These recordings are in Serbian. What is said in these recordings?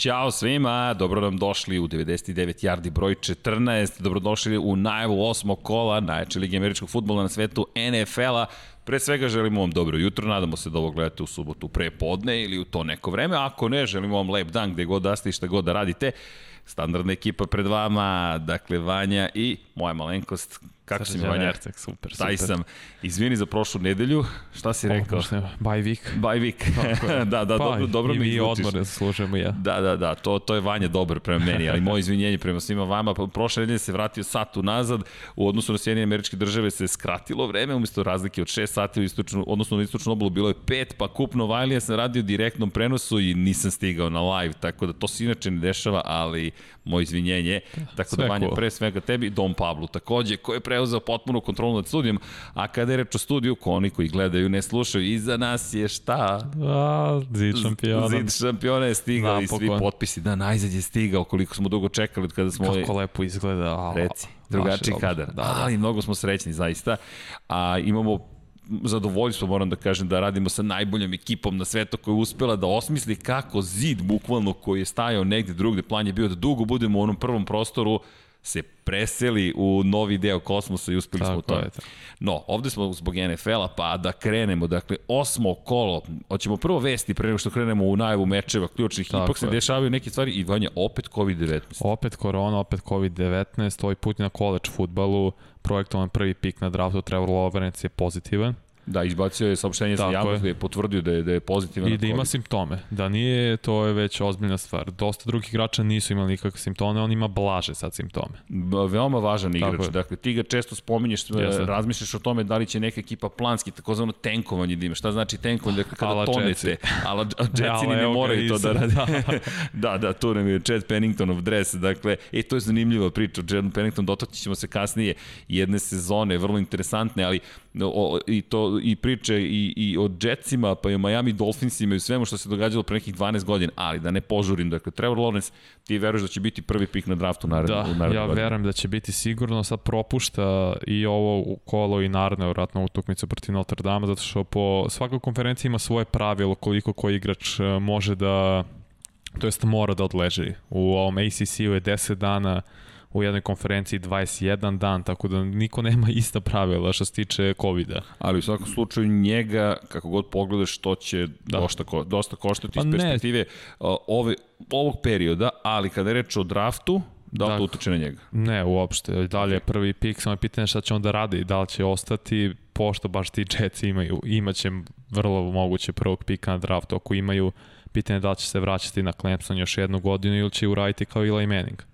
Ćao svima, dobro nam došli u 99 yardi broj 14, dobrodošli u najavu osmog kola najjače Lige američkog futbola na svetu NFL-a. Pre svega želimo vam dobro jutro, nadamo se da ovo gledate u subotu pre podne ili u to neko vreme, ako ne, želimo vam lep dan gde god da ste i šta god da radite. Standardna ekipa pred vama, dakle Vanja i moja malenkost Kako si Vanja? Erceg, super, Taj super. sam. Izvini za prošlu nedelju. Šta si rekao? Bye week. Bye week. da, da, pa, dobro, dobro i mi mi izvučiš. odmor služujemo ja. Da, da, da, to, to je Vanja dobar prema meni, ali moje izvinjenje prema svima vama. Pa, Prošle nedelje se vratio sat unazad, u odnosu na Sjedinje američke države se skratilo vreme, umesto razlike od 6 sati, u istočnu, odnosno na istočnu obalu bilo je 5, pa kupno Vajlija sam radio direktnom prenosu i nisam stigao na live, tako da to se inače ne dešava, ali moje izvinjenje. Tako da Vanja, cool. pre svega tebi Dom Pablu takođe, koji je preuzeo potpunu kontrolu nad studijom, a kada je reč o studiju, ko oni koji gledaju ne slušaju, iza nas je šta? A, zid šampiona. Zid šampiona je stigao i svi potpisi. Da, najzad je stigao, koliko smo dugo čekali od kada smo... Kako lepo izgleda. A, Reci, drugačiji kadar. Da, da. Ali mnogo smo srećni, zaista. A imamo zadovoljstvo, moram da kažem, da radimo sa najboljom ekipom na svetu koja je uspela da osmisli kako zid, bukvalno, koji je stajao negde drugde, plan je bio da dugo budemo u onom prvom prostoru, se preseli u novi deo kosmosa i uspeli smo Tako tome. je, tako. No, ovde smo zbog NFL-a, pa da krenemo, dakle, osmo kolo, hoćemo prvo vesti pre nego što krenemo u najavu mečeva ključnih, Tako ipak se je. dešavaju neke stvari i Vanja, opet COVID-19. Opet korona, opet COVID-19, ovaj put na college futbalu, projektovan prvi pik na draftu, Trevor Lawrence je pozitivan Da, izbacio je saopštenje sa Tako javnost je. gde je potvrdio da je, da je pozitivan i da ima simptome. Da nije, to je već ozbiljna stvar. Dosta drugih igrača nisu imali nikakve simptome, on ima blaže sad simptome. B- veoma važan igrač. je. Dakle, ti ga često spominješ, Jeste. razmišljaš o tome da li će neka ekipa planski, takozvano tenkovanje da ima. Šta znači tenkovanje? Dakle, kada Ala tonete. Ala Jetsini ne moraju to da i rade. sad, da, da, tu nam je Chad Penningtonov dres. Dakle, e, to je zanimljiva priča. O Chad Pennington dotaknut ćemo se kasnije jedne sezone, vrlo interesantne, ali o, i, to, i priče i, i o Jetsima, pa i o Miami Dolphinsima i o svemu što se događalo pre nekih 12 godina, ali da ne požurim. Dakle, Trevor Lawrence, ti veruješ da će biti prvi pik na draftu naredno, Da, u narednoj ja godini? verujem da će biti sigurno, sad propušta i ovo kolo i naredno vratno utakmicu protiv Notre Dame, zato što po svakoj konferenciji ima svoje pravilo koliko koji igrač e, može da, to jest mora da odleži. U ovom ACC-u je 10 dana, u jednoj konferenciji 21 dan, tako da niko nema ista pravila što se tiče COVID-a. Ali u svakom slučaju njega, kako god pogledaš, to će da. dosta, ko, dosta koštati Pa iz perspektive ove, ovog perioda, ali kada je reč o draftu, da li to Dakle. utiče na njega? Ne, uopšte. Dalje je prvi pik, samo je pitanje šta će on da radi, da li će ostati, pošto baš ti Jetsi imaju, imaće vrlo moguće prvog pika na draftu, ako imaju, pitanje je da li će se vraćati na Clemson još jednu godinu ili će uraditi kao Eli Manning.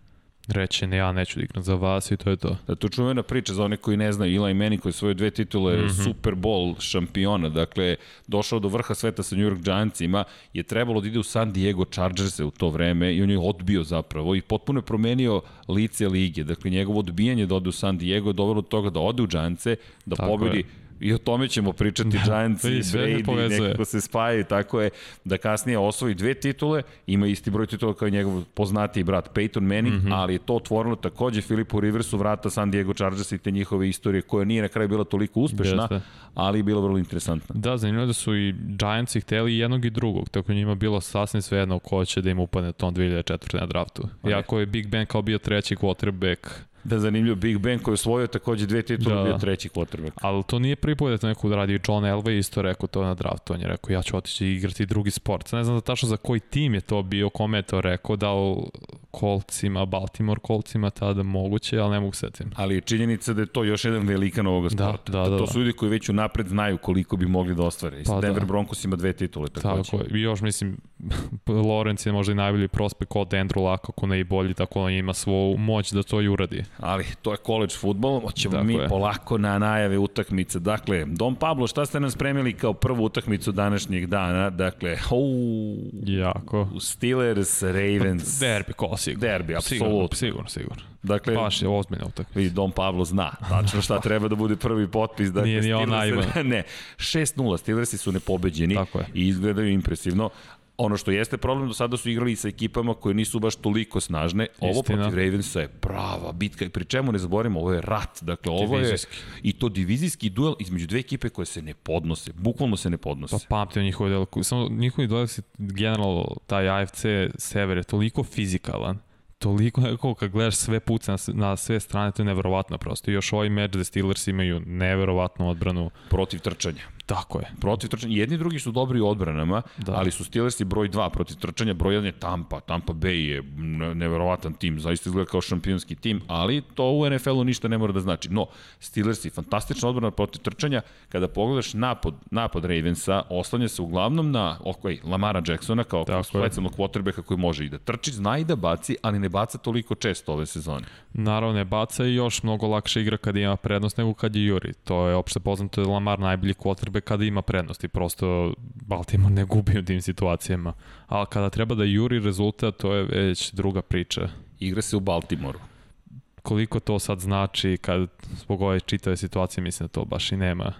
Reće, ne, ja neću igram za vas i to je to. Da, to čuvena priča za one koji ne znaju. Eli Manning koji je svoje dve titule mm. -hmm. Super Bowl šampiona, dakle, došao do vrha sveta sa New York Giantsima, je trebalo da ide u San Diego Chargerse u to vreme i on je odbio zapravo i potpuno je promenio lice lige. Dakle, njegovo odbijanje da ode u San Diego je dovelo do toga da ode u Giantse, da Tako pobedi je. I o tome ćemo pričati, da, Giants i Brady, nekako se spajaju, tako je da kasnije osvoji dve titule, ima isti broj titula kao i njegov poznatiji brat Peyton Manning, mm. -hmm. ali je to otvorilo takođe Filipu Riversu vrata San Diego Chargers i te njihove istorije koja nije na kraju bila toliko uspešna, Jeste. ali je bila vrlo interesantna. Da, zanimljivo da su i Giantsi hteli i jednog i drugog, tako njima bilo sasvim svejedno ko će da im upadne tom 2004. na draftu. Pa Iako je Big Ben kao bio treći quarterback, Da zanimljivo, Big Ben koji je osvojio takođe dve titule, Da. da. bio treći quarterback. Ali to nije prvi put da to neko radi. John Elway isto rekao to na draftu. On je rekao ja ću otići i igrati drugi sport. Ne znam da tačno za koji tim je to bio, kome je to rekao, da li kolcima, Baltimore kolcima tada moguće, ali ne mogu setim. Ali je činjenica da je to još jedan velikan ovoga Da, sporta. da, da, to da. su ljudi koji već unapred znaju koliko bi mogli da ostvare. I Pa pa, Denver da. Broncos ima dve titule takođe. Tako. I još mislim, Lorenz je možda i najbolji prospekt od Andrew Luck, ako ne i bolji, tako on ima svoju moć da to i uradi. Ali to je college futbol, hoćemo Tako mi je. polako na najave utakmice. Dakle, Dom Pablo, šta ste nam spremili kao prvu utakmicu današnjeg dana? Dakle, uu, Jako. Steelers, Ravens. Derbi, ko sigurno. Derbi, apsolutno. sigurno, sigurno. Dakle, Baš je ozbiljna utakmica. vidi, Dom Pablo zna tačno šta treba da bude prvi potpis. Dakle, Nije ni on Steelers- naivan. ne, 6-0, Steelersi su nepobeđeni Tako je. i izgledaju impresivno. Ono što jeste problem, do sada su igrali sa ekipama koje nisu baš toliko snažne. Ovo Istina. protiv Ravensa je prava bitka i pri čemu ne zaboravimo, ovo je rat. Dakle, ovo je i to divizijski duel između dve ekipe koje se ne podnose. Bukvalno se ne podnose. Pa pamtim njihove delo, samo njihovi delo si generalno taj AFC sever je toliko fizikalan, toliko nekako kad gledaš sve puce na, na sve strane, to je neverovatno prosto. I još ovaj meč da Steelers imaju neverovatnu odbranu. Protiv trčanja. Tako je. Protiv trčanja. Jedni i drugi su dobri u odbranama, da. Ali su Steelersi broj 2 protiv trčanja, broj 1 je Tampa. Tampa Bay je ne- neverovatan tim, zaista izgleda kao šampionski tim, ali to u NFL-u ništa ne mora da znači. No, Steelersi, fantastična odbrana protiv trčanja, kada pogledaš napad, napad Ravensa, oslanja se uglavnom na okay, Lamara Jacksona kao specijalnog quarterbacka koji može i da trči, zna i da baci, ali ne baca toliko često ove sezone. Naravno ne baca i još mnogo lakše igra kada ima prednost nego kad je juri. To je opšte poznato da je Lamar najbolji quarterback kada ima prednost i prosto Baltimore ne gubi u tim situacijama. Ali kada treba da juri rezultat, to je već druga priča. Igra se u Baltimoru. koliko to sad znači kad zbog ove čitave situacije mislim da to baš i nema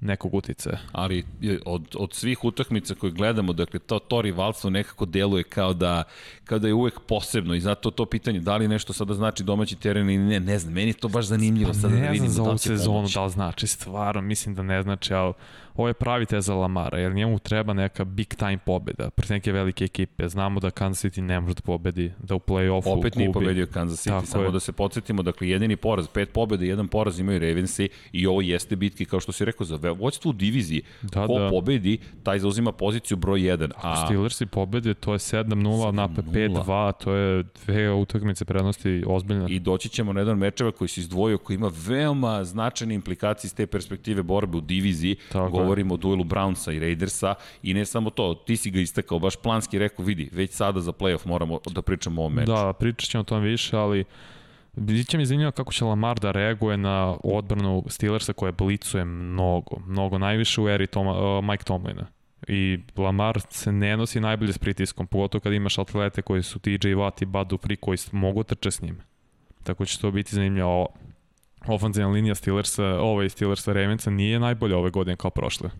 nekog uticaja. ali od, od svih utakmica koje gledamo, dakle, to, to rivalstvo nekako deluje kao da, kao da je uvek posebno i zato to pitanje, da li nešto sada znači domaći teren ili ne, ne znam, meni je to baš zanimljivo sada da Pa ne vidim znam za da ovu sezonu da li znači, stvarno mislim da ne znači, ali ovo je pravi test za Lamara, jer njemu treba neka big time pobeda protiv neke velike ekipe. Znamo da Kansas City ne može da pobedi, da u play-offu Opet nije pobedio Kansas City, Tako samo je. da se podsjetimo, dakle, jedini poraz, pet pobjeda, jedan poraz imaju Ravensi i ovo jeste bitki, kao što si rekao, za vođstvo u diviziji. Da, Ko da. pobedi, taj zauzima poziciju broj 1. A Steelersi pobede, to je 7-0, nape 7:0. 5-2, to je dve utakmice prednosti ozbiljne. I doći ćemo na jedan mečeva koji se izdvojio, koji ima veoma značajne implikacije iz te perspektive borbe u diviziji. Tako. Govorimo o duelu Brownsa i Raidersa i ne samo to, ti si ga istakao, baš planski rekao, vidi, već sada za playoff moramo da pričamo o ovom meču. Da, pričat ćemo o tom više, ali Biće mi zanimljivo kako će Lamar da reaguje na odbranu Steelersa koja blicuje mnogo, mnogo najviše u eri Toma, uh, Mike Tomlina. I Lamar se ne nosi najbolje s pritiskom, pogotovo kad imaš atlete koji su TJ Watt i Bud Dupree koji mogu trče s njim. Tako će to biti zanimljivo. Ofenzivna linija Steelersa, ovaj Steelersa Ravensa nije najbolja ove godine kao prošle.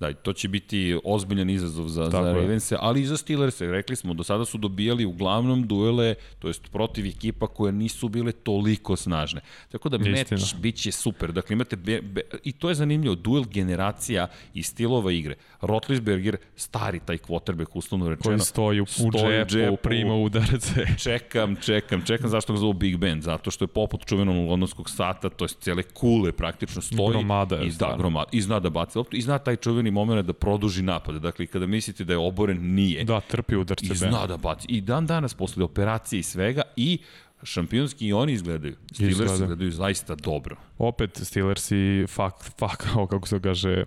Da, to će biti ozbiljan izazov za, Tako za. Ravense, ali i za Steelerse. Rekli smo, do sada su dobijali uglavnom duele, to jest protiv ekipa koje nisu bile toliko snažne. Tako da meč Istina. bit će super. Dakle, imate, be, be, i to je zanimljivo, duel generacija i stilova igre. Rotlisberger, stari taj quarterback, uslovno rečeno. Koji stoji u, u stoji džepu, džepu. prima udarce. Čekam, čekam, čekam zašto ga zovu Big Ben, zato što je poput čuvenog londonskog sata, to je cele kule praktično stoji. Gromada je i, da, gromada, I zna da baci loptu i zna taj čuveni moment da produži napade. Dakle, kada mislite da je oboren, nije. Da, trpi udarce. I zna da baci. I dan danas, posle operacije i svega, i šampionski i oni izgledaju. Steelers Izgleda. izgledaju zaista dobro. Opet Steelers i fak, fak, ovo kako se kaže,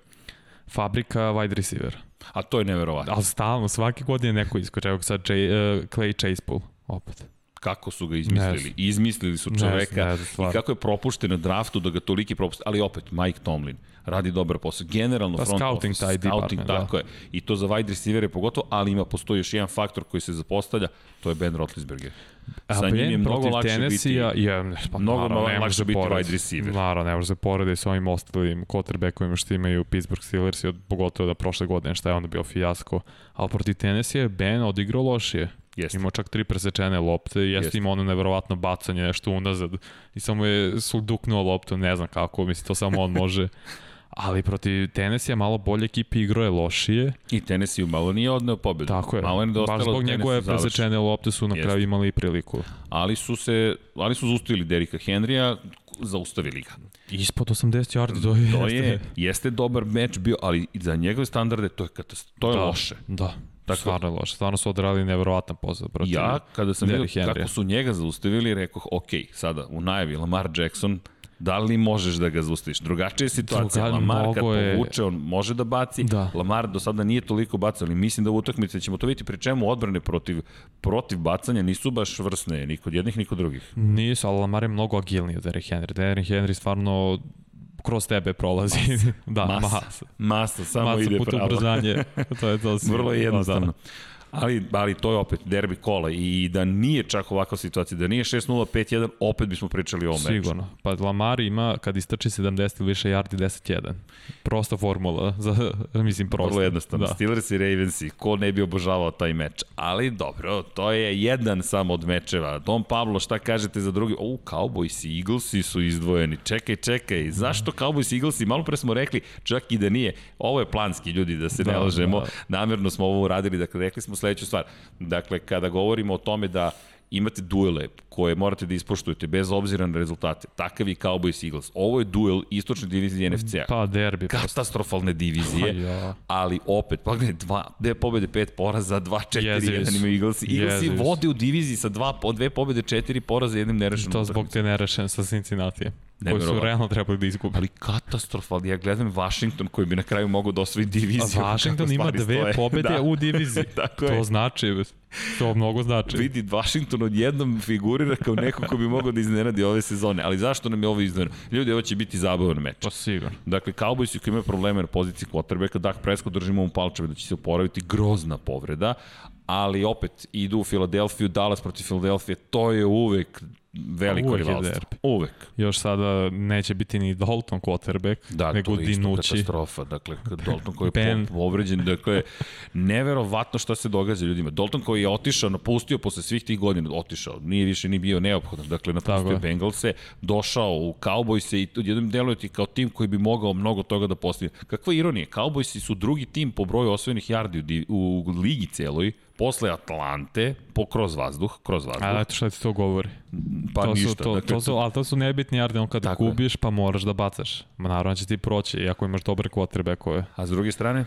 fabrika wide receiver. A to je neverovatno. Ali stalno, svake godine neko iskoče. Evo sad Jay, uh, Clay Chasepool, opet. Kako su ga izmislili? znam. Izmislili su čoveka ne znam, i kako je propušten na draftu da ga toliki propusti. Ali opet, Mike Tomlin radi dobar posao. Generalno Pa front scouting office, taj scouting, da. tako je. I to za wide receivere pogotovo, ali ima postoji još jedan faktor koji se zapostavlja, to je Ben Roethlisberger. Sa njim je mnogo lakše biti je, pa, mnogo naravno, ne lakše biti wide receiver. Naravno, ne može se poredi sa ovim ostalim quarterbackovima što imaju Pittsburgh Steelers i od, pogotovo da prošle godine šta je onda bio fijasko. Ali protiv Tennessee je Ben odigrao lošije. Jeste. Imao čak tri presečene lopte i jeste Jeste. imao ono neverovatno bacanje nešto unazad i samo je suduknuo loptu, ne znam kako, mislim to samo on može. Ali protiv Tennessee malo bolje ekipe igrao je lošije. I Tennessee malo nije odneo pobedu. Tako je. Malo je Baš zbog njegove presečene lopte su na Jeste. kraju imali i priliku. Ali su se, ali su zaustavili Derika Henrya, zaustavili ga. Ispod 80 yardi, to je... To je, jeste dobar meč bio, ali za njegove standarde to je, to je da, loše. Da, Tako- stvarno je loše. Stvarno su odrali neverovatan posao protiv Ja, kada sam vidio kako su njega zaustavili, rekoh, ok, sada u najavi Lamar Jackson, da li možeš da ga zaustaviš? Drugačija je situacija. Druga- Lamar kad je- povuče, on može da baci. Da. Lamar do sada nije toliko bacao, ali mislim da u utakmici ćemo to vidjeti pri čemu odbrane protiv, protiv bacanja nisu baš vrsne, ni kod jednih, ni kod drugih. Nisu, ali Lamar je mnogo agilniji od Derrick Henry. Derrick Henry stvarno kroz tebe prolazi. da, Masa. masa. Masa, samo Masa ide pravo. ubrzanje. to je to. Vrlo je da, jednostavno. Ali, ali to je opet derbi kola i da nije čak ovakva situacija, da nije 6-0, 5-1, opet bismo pričali o ovom meču. Sigurno. Pa Lamar ima, kad istrči 70 ili više yardi, 10-1. Prosta formula, za, mislim prosta. Vrlo jednostavno. Da. Steelers i Ravens i ko ne bi obožavao taj meč. Ali dobro, to je jedan samo od mečeva. Don Pablo, šta kažete za drugi? O, Cowboys i Eaglesi su izdvojeni. Čekaj, čekaj, zašto Cowboys i Eaglesi? Malo pre smo rekli, čak i da nije. Ovo je planski, ljudi, da se da, ne lažemo. Da. Namerno smo ovo uradili, dakle, rekli smo sledeću stvar. Dakle, kada govorimo o tome da imate duele koje morate da ispoštujete bez obzira na rezultate. Takav je Cowboys Eagles. Ovo je duel istočne divizije NFC-a. Pa derbi. Katastrofalne divizije, Pa ja. ali opet, pa gledaj, dva, dve pobede, pet poraza, dva, četiri, Jezivi jedan imaju Eaglesi. Eaglesi su. vode u diviziji sa dva, dve pobede, četiri poraza, jednim nerešenom. To zbog te nerešen sa Cincinnati. Koji su realno trebali da izgube. Ali katastrofalni. Ja gledam Washington koji bi na kraju mogao da osvoji diviziju. A Washington ima dve stoje. pobede da. u diviziji. To je. znači, to mnogo znači. Vidi, Washington odjednom figurira kao neko ko bi mogao da iznenadi ove sezone. Ali zašto nam je ovo iznenadno? Ljudi, ovo će biti zabavan meč. Pa sigurno. Dakle, Cowboys koji imaju probleme na poziciji quarterbacka, Dak Prescott držimo u palčeve da će se oporaviti, grozna povreda, ali opet idu u Filadelfiju, Dallas protiv Filadelfije, to je uvek veliko Uvek je rivalstvo. derbi. Uvek. Još sada neće biti ni Dalton quarterback, Da, nego to je isto Dinucci. katastrofa. Dakle, Dalton koji je Ben. povređen, dakle, neverovatno šta se događa ljudima. Dalton koji je otišao, napustio posle svih tih godina, otišao, nije više ni bio neophodan, dakle, Tako napustio je. Bengalse, došao u Cowboyse i jednom deluje ti kao tim koji bi mogao mnogo toga da postigne. Kakva ironija, Cowboysi su drugi tim po broju osvojenih yardi u, u ligi celoj, posle Atlante, po kroz vazduh, kroz vazduh. A eto šta ti to govori. pa to ništa. Su, to, dakle, to su, ali to su nebitni yardi, on kada je. gubiš pa moraš da bacaš. Ma naravno će ti proći, iako imaš dobre quarterbackove. A s druge strane?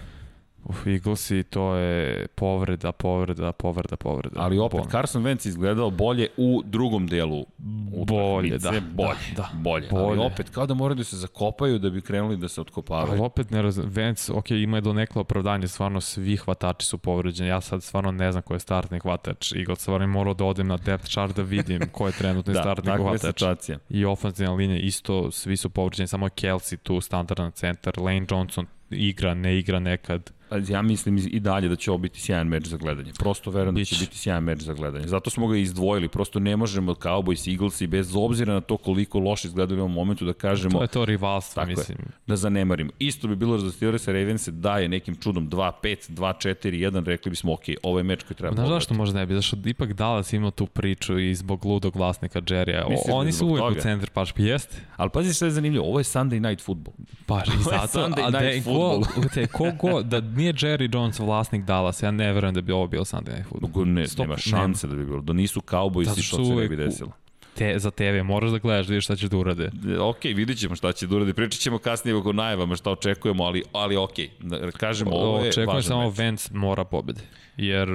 Uf, Eaglesi, to je povreda, povreda, povreda, povreda. Ali opet, Bolno. Carson Wentz izgledao bolje u drugom delu Bolje, utakmice. da, Bolje, da, da. bolje. Ali Bolje. opet, kao da moraju da se zakopaju da bi krenuli da se Ali otkopavaju. opet ne razum, Vance, ok, ima je do nekla opravdanje, stvarno svi hvatači su povređeni, ja sad stvarno ne znam ko je startni hvatač, Eagles stvarno morao da odem na depth chart da vidim ko je trenutni Da, startni hvatač. situacija. I ofenzivna linija isto, svi su povređeni, samo je Kelsey tu, standardan centar, Lane Johnson igra, ne igra nekad. Pa Ja mislim i dalje da će ovo biti sjajan meč za gledanje. Prosto verujem da će biti sjajan meč za gledanje. Zato smo ga izdvojili. Prosto ne možemo Cowboys, Eagles i bez obzira na to koliko loše izgledali u ovom momentu da kažemo To je to rivalstvo, Tako je. mislim. da zanemarimo. Isto bi bilo za Steelers i Ravens da je nekim čudom 2-5, 2-4-1, rekli bismo ok, ovo je meč koji treba Znaš pogledati. zašto možda ne bi? Zašto ipak Dallas ima tu priču i zbog ludog vlasnika Jerrya. Da Oni su uvek toga? u centru pašpi, jeste? Ali pazi što je zanimljivo, ovo je Sunday night football. Baš i zato, Sunday a da night je football. ko, ko da nije Jerry Jones vlasnik Dallas, ja ne verujem da bi ovo bio Sunday Night Football. Ne, Stop, nema šanse da bi bilo. Da nisu Cowboys i što se ne bi desilo. Te, za TV moraš da gledaš, da vidiš šta ćeš da urade. Ok, vidit ćemo šta će da uradi. Pričat ćemo kasnije oko najavama šta očekujemo, ali, ali ok. Da kažemo, ovo je Očekujem samo meč. Vance mora pobede. Jer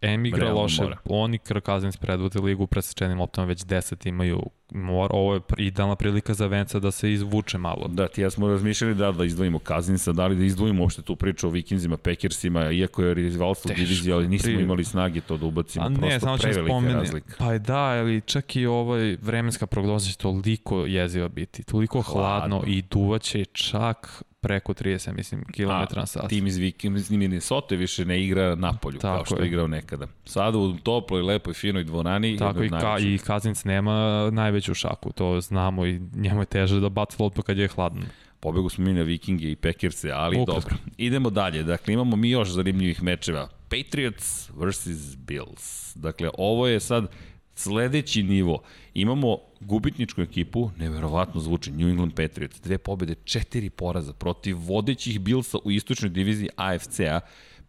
M igra Realno loše, mora. oni Kirk Cousins predvode ligu presečenim loptama već 10 imaju mor, ovo je idealna prilika za Venca da se izvuče malo. Da, ti ja smo razmišljali da da izdvojimo Kazinsa, da li da izdvojimo uopšte tu priču o Vikinzima, Packersima, iako je rivalstvo Teško. divizije, ali nismo Pri- imali snage to da ubacimo. A ne, Prosto samo prevelika spomenuti. razlika. Pa da, ali čak i ovaj vremenska prognoza će toliko jeziva biti, toliko hladno, Hladno. i duvaće čak preko 30, mislim, kilometra na sat. Tim iz Viking, iz Minnesota više ne igra na polju, kao što je igrao nekada. Sada u toploj, lepoj, finoj dvorani. Tako i, ka, i Kazinc nema najveću šaku, to znamo i njemu je teže da baci loptu kad je hladno. Pobegu smo mi na Vikinge i Packerse, ali Ukratko. dobro. Idemo dalje. Dakle, imamo mi još zanimljivih mečeva. Patriots versus Bills. Dakle, ovo je sad sledeći nivo. Imamo gubitničku ekipu, neverovatno zvuči, New England Patriots. Dve pobede, četiri poraza protiv vodećih Billsa u istočnoj diviziji AFC-a.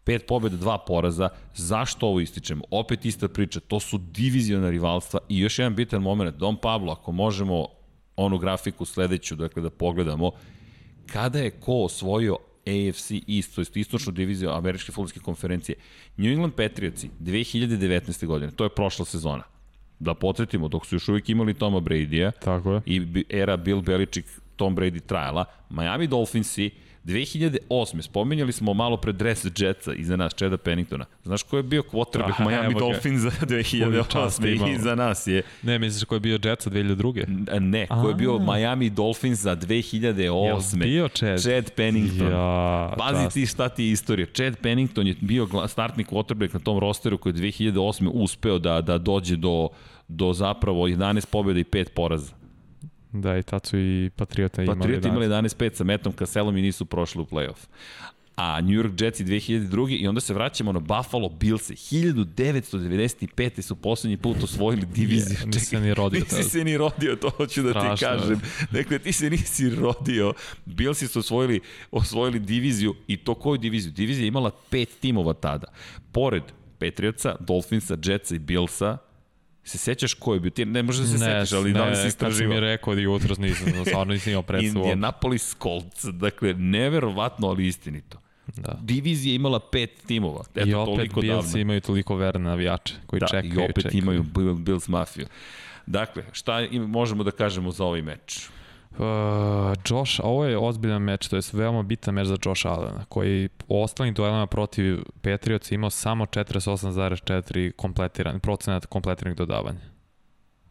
Pet pobjeda, dva poraza. Zašto ovo ističemo? Opet ista priča, to su diviziona rivalstva i još jedan bitan moment. Don Pablo, ako možemo onu grafiku sledeću, dakle da pogledamo, kada je ko osvojio AFC East, to je istočnu diviziju Američke futbolske konferencije. New England Patriotsi 2019. godine, to je prošla sezona. Da potretimo, dok su još uvijek imali Toma Brady-a i era Bill Belichick Tom Brady trajala, Miami Dolphinsi 2008. spominjali smo malo pre Dress Jetsa iza nas, Cheda Penningtona. Znaš ko je bio quarterback Miami Dolphins za 2008. iza nas je... Ne, misliš ko je bio Jetsa 2002. Ne, ko je bio Miami Dolphins za 2008. bio Chad? Chad Pennington. Ja, Pazi ti šta ti je istorija. Chad Pennington je bio startni quarterback na tom rosteru koji je 2008. uspeo da, da dođe do, do zapravo 11 pobjeda i 5 poraza. Da, i tad su i Patriota imali Patrioti imali 11-5 sa Metom Kaselom i nisu prošli u playoff. A New York Jetsi 2002. i onda se vraćamo na Buffalo Bills. 1995. su poslednji put osvojili diviziju. Yeah, nisi se ni rodio. Nisi se ni rodio, to hoću da Strašno. ti kažem. Dakle, ti se nisi rodio. Billsi su osvojili, osvojili diviziju i to koju diviziju? Divizija imala pet timova tada. Pored Patriotsa, Dolphinsa, Jetsa i Billsa, Se sećaš ko je bio? Ti ne možeš da se ne, setiš, ali ne, da li si istraživao? Ne, kad mi rekao da jutros nisam, stvarno nisam imao predstavu. Indianapolis Colts, dakle, neverovatno, ali istinito. Da. Divizija imala pet timova. Eto, I opet Bills imaju toliko verne navijače koji da, čekaju i opet čekaju. imaju Bills mafiju. Dakle, šta im, možemo da kažemo za ovaj meč? Uh, Josh, ovo je ozbiljan meč, to je veoma bitan meč za Josh Allena, koji u ostalim duelama protiv Patriots imao samo 48,4 kompletiran, procenat kompletiranih dodavanja.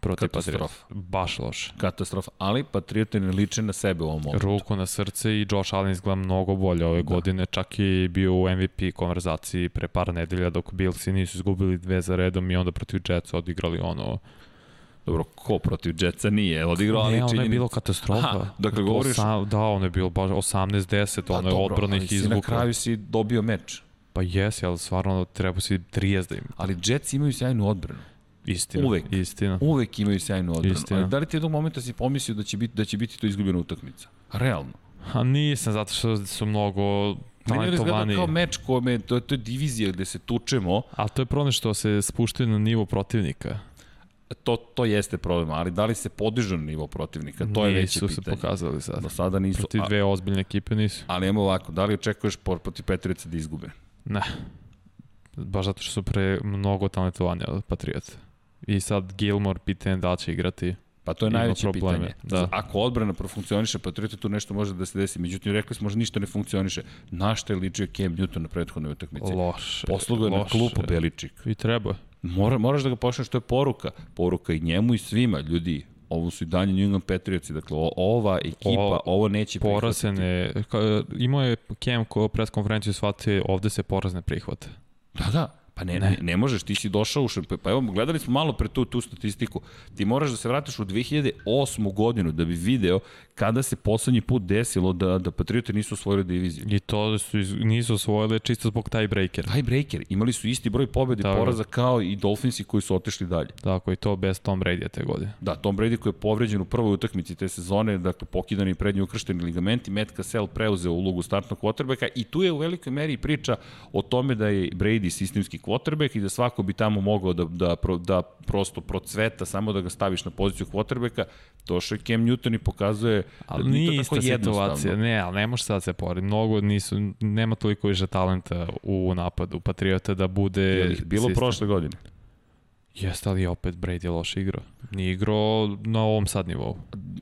Protiv Katastrofa. Baš loš. Katastrofa, ali Patrioti ne liče na sebe u ovom momentu. Ruku na srce i Josh Allen izgleda mnogo bolje ove da. godine, čak i bio u MVP konverzaciji pre par nedelja dok Billsi nisu izgubili dve za redom i onda protiv Jetsa odigrali ono Dobro, ko protiv Jetsa nije odigrao, ali činjenica... Ne, ono je bilo katastrofa. Aha, dakle, govoriš... Osam, da, ono je bilo baš 18-10, pa, ono je odbrana ih izvukla. na kraju si dobio meč. Pa jesi, ali stvarno treba si 30 da im. Ali Jets imaju sjajnu odbranu. Istina. Uvek. Istina. Uvek imaju sjajnu odbranu. Istina. Ali da li ti jednog momenta si pomislio da će biti, da će biti to izgubljena utakmica? Realno. A nisam, zato što su mnogo Meni je kao meč kome, to, to je divizija gde se tučemo. A to je problem što se spuštaju na nivo protivnika to, to jeste problem, ali da li se podižu na nivo protivnika, to je veće pitanje. Nisu se pokazali sad. Do sada nisu. Protiv dve ozbiljne ekipe nisu. Ali imamo ovako, da li očekuješ protiv Petrica da izgube? Ne. Baš zato što su pre mnogo talentovanja od Patriota. I sad Gilmore pitanje da li će igrati. Pa to je najveće probleme. pitanje. Da. Ako odbrana profunkcioniše, Patriota tu nešto može da se desi. Međutim, rekli smo, možda ništa ne funkcioniše. Na šta je ličio Cam Newton na prethodnoj utakmici? Loše. Poslugo je na klupu Beličik. I treba. Mora, moraš da ga pošleš, to je poruka. Poruka i njemu i svima, ljudi, ovo su i danje New England Patriotsi, dakle ova ekipa, o, ovo neće prihvatiti. Porazene, imao je Cam ko pres konferenciju shvatio, ovde se porazne prihvate. Da, da, Pa ne, ne. ne možeš, ti si došao u šampion. Pa evo, gledali smo malo pre tu, tu statistiku. Ti moraš da se vratiš u 2008. godinu da bi video kada se poslednji put desilo da, da Patriote nisu osvojili diviziju. I to su nisu osvojili čisto zbog tiebreaker. Tiebreaker. Imali su isti broj pobjede i poraza kao i Dolphinsi koji su otišli dalje. Tako, i to bez Tom Brady te godine. Da, Tom Brady koji je povređen u prvoj utakmici te sezone, dakle pokidani prednji ukršteni ligamenti, Matt Cassell preuzeo ulogu startnog quarterbacka i tu je u velikoj meri priča o tome da je Brady sistemski quarterback i da svako bi tamo mogao da, da, da prosto procveta samo da ga staviš na poziciju quarterbacka. Došao je Cam Newton i pokazuje ali da nije ista situacija. Ne, ali ne može sad se poredi. Mnogo nisu, nema toliko više talenta u napadu Patriota da bude... Je bilo sistem. prošle godine? Jeste, ali opet Brady loše igrao. Nije igrao na ovom sad nivou.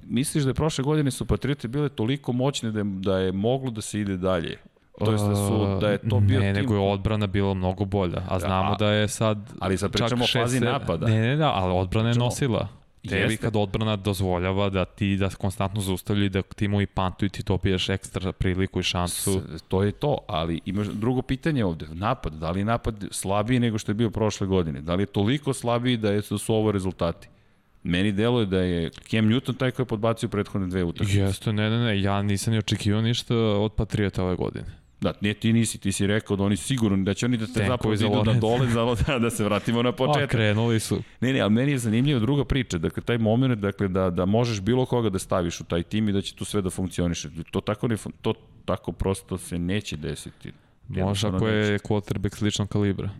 Misliš da je prošle godine su Patriote bile toliko moćne da je, da je moglo da se ide dalje? To jest da, su, da je to bio ne, tim... nego je odbrana bila mnogo bolja. A znamo da, da je sad... Ali sad pričamo o fazi napada. Ne, ne, da, ali odbrana je nosila. Tebi kad odbrana dozvoljava da ti da konstantno zaustavlja i da timovi pantuju ti dobiješ ekstra priliku i šansu. S, to je to, ali imaš drugo pitanje ovde. Napad, da li je napad slabiji nego što je bio prošle godine? Da li je toliko slabiji da, je, da su ovo rezultati? Meni deluje da je Cam Newton taj koji je podbacio prethodne dve utakmice. Jeste, ne, ne, ne, ja nisam ni očekivao ništa od Patriota ove godine. Da, ne, ti nisi, ti si rekao da oni sigurno, da će oni da te zapravo idu da dole, za, da, da se vratimo na početak. A, krenuli su. Ne, ne, ali meni je zanimljiva druga priča, dakle, taj moment, dakle, da, da možeš bilo koga da staviš u taj tim i da će tu sve da funkcioniše. To tako, ne, to tako prosto se neće desiti. Može ako je quarterback sličnog kalibra.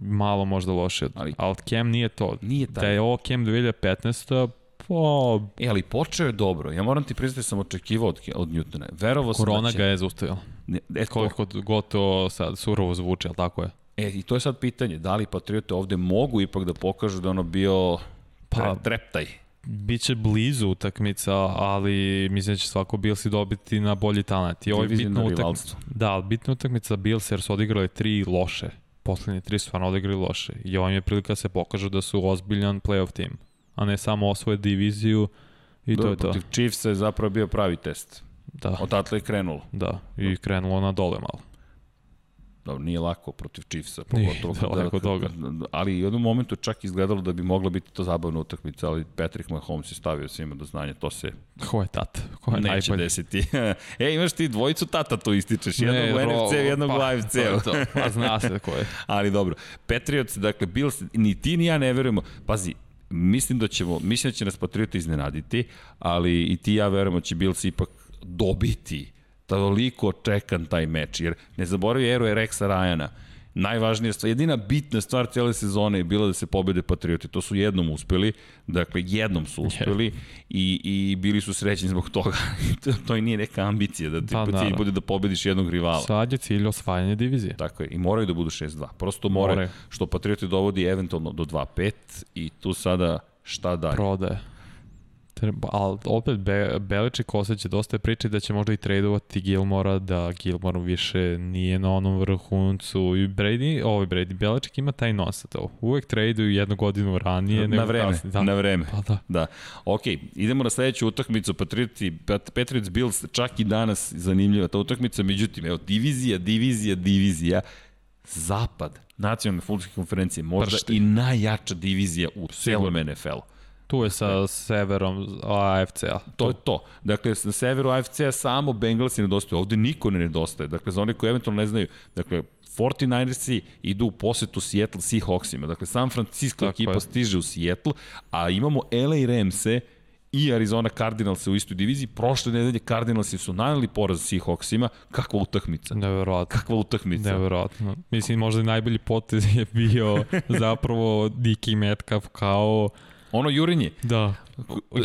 Malo možda loše, ali, ali Cam nije to. Nije taj. Da je ovo Cam 2015 Po... E, ali počeo je dobro. Ja moram ti priznati da sam očekivao od, od Newtona. Verovao sam Korona da će... ga je zaustavila. Ne, e, Koliko god to sad surovo zvuči, ali tako je. E, i to je sad pitanje. Da li Patriote ovde mogu ipak da pokažu da ono bio pa, treptaj? Biće blizu utakmica, ali mislim da će svako Bilsi dobiti na bolji talent. I ovo je bitna utakmica. Da, ali bitna utakmica Bilsi jer su odigrali tri loše. Poslednje tri su stvarno odigrali loše. I ovo im je prilika da se pokažu da su ozbiljan playoff tim, a ne samo osvoje diviziju i da, to je to. Protiv Chiefsa je zapravo bio pravi test. Da. Odatle je krenulo. Da, i krenulo na dole malo. Dobro, nije lako protiv Chiefsa, pogotovo kada, daleko toga. Ali u jednom momentu čak izgledalo da bi mogla biti to zabavna utakmica, ali Patrick Mahomes je stavio svima do znanja, to se Ko je tata? Ko je Neće najbolji? desiti. e, imaš ti dvojicu tata tu ističeš, jednog ne, u NFC, jednog pa, u AFC. To, to. Pa zna se ko je. ali dobro, Patriots, dakle, Bills, ni ti ni ja ne verujemo. Pazi, mislim da ćemo, mislim da će nas Patriota iznenaditi, ali i ti ja verujemo da će Bills ipak dobiti toliko čekan taj meč, jer ne zaboravi eru je Rexa Ryana, najvažnija stvar, jedina bitna stvar cijele sezone je bila da se pobede Patrioti. To su jednom uspeli, dakle jednom su uspeli i, i bili su srećni zbog toga. to, to i nije neka ambicija da ti pa, cilj bude da pobediš jednog rivala. Sad je cilj osvajanje divizije. Tako je, i moraju da budu 6-2. Prosto moraju, More. što Patrioti dovodi eventualno do 2-5 i tu sada šta dalje. Prodaje. Treba, ali opet Be, Beličik osjeća dosta priče da će možda i tradovati Gilmora, da Gilmor više nije na onom vrhuncu. I Brady, ovaj Brady, Beličik ima taj nos to. Uvek traduju jednu godinu ranije. Na vreme, kasni. da. na vreme. Pa da. da. Ok, idemo na sledeću utakmicu, Patriots, Patriots Bills, čak i danas zanimljiva ta utakmica, međutim, evo, divizija, divizija, divizija, Zapad, nacionalne futbolske konferencije, možda Pršti. i najjača divizija u celom NFL-u. Tu je sa severom AFC-a. To je to. Dakle, na severu AFC-a samo Bengalsi nedostaju. Ovde niko ne nedostaje. Dakle, za one koji eventualno ne znaju, dakle, 49ersi idu u posetu Seattle Seahawksima. Dakle, San Francisco Tako ekipa je. stiže u Seattle, a imamo LA Ramse i Arizona Cardinals u istoj diviziji. Prošle nedelje Cardinalsi su naneli poraz Seahawksima. Kakva utakmica. Neverovatno. Kakva utakmica. Neverovatno. Mislim, možda najbolji potez je bio zapravo Diki Metcalf kao Ono jurinje. Da.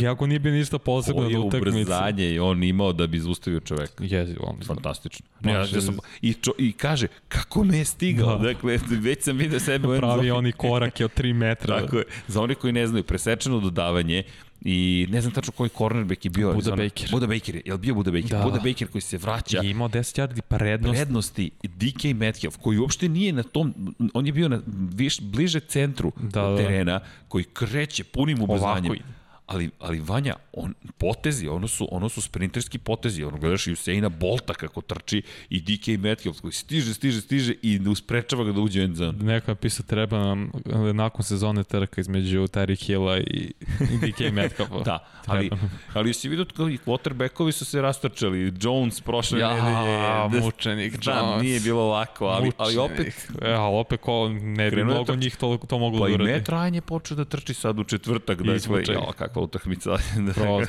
Jako nije bio ništa posebno na utakmici. Koje ubrzanje je on imao da bi zaustavio čoveka. Jezi, on. Fantastično. Ne, ja, ja sam, i, čo, I kaže, kako me je stigao? Da. Dakle, već sam vidio sebe. Pravi oni korake od 3 metra. Tako je. Za oni koji ne znaju, presečeno dodavanje, I ne znam tačno koji cornerback je bio. Buda Baker. Buda Baker je. Je li bio Buda Baker? Da. Buda Baker koji se vraća. I imao 10 yardi prednosti. Prednosti. DK Metcalf koji uopšte nije na tom, on je bio na viš, bliže centru da, da. terena koji kreće punim ubrzanjem. Ovako ali, ali Vanja, on, potezi, ono su, ono su sprinterski potezi, ono gledaš i Usaina Bolta kako trči i DK Metcalf koji stiže, stiže, stiže i ne usprečava ga da uđe u end zone. Neko napisao treba nam nakon sezone trka između Tyreek Hilla i, i DK Metcalfa. da, ali, ali si vidio kao i quarterbackovi su se rastrčali, Jones prošle ja, nedelje. mučenik da, Jones. nije bilo lako, ali, mučenik. ali opet... E, ali opet ko ne bi mnogo njih to, to moglo pa da uradi. Pa i Matt Ryan je počeo da trči sad u četvrtak, dakle, ja, kakva takva utakmica. Grozna.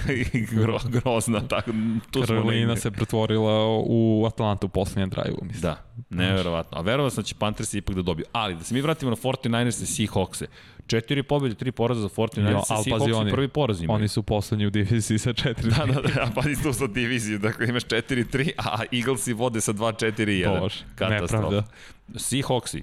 Gro, grozna. Tako, tu Karolina se pretvorila u Atlantu u poslednjem draju, mislim. Da, neverovatno. A verovatno će Panthers ipak da dobiju. Ali, da se mi vratimo na 49ers i Seahawks-e. Četiri pobjede, tri poraza za 49ers i Seahawks i prvi poraz imaju. Oni su poslednji u diviziji sa 4 Da, da, da, pa isto sa diviziju. Dakle, imaš 4-3, a Eaglesi vode sa 2-4-1. Bož, nepravda. Seahawksi,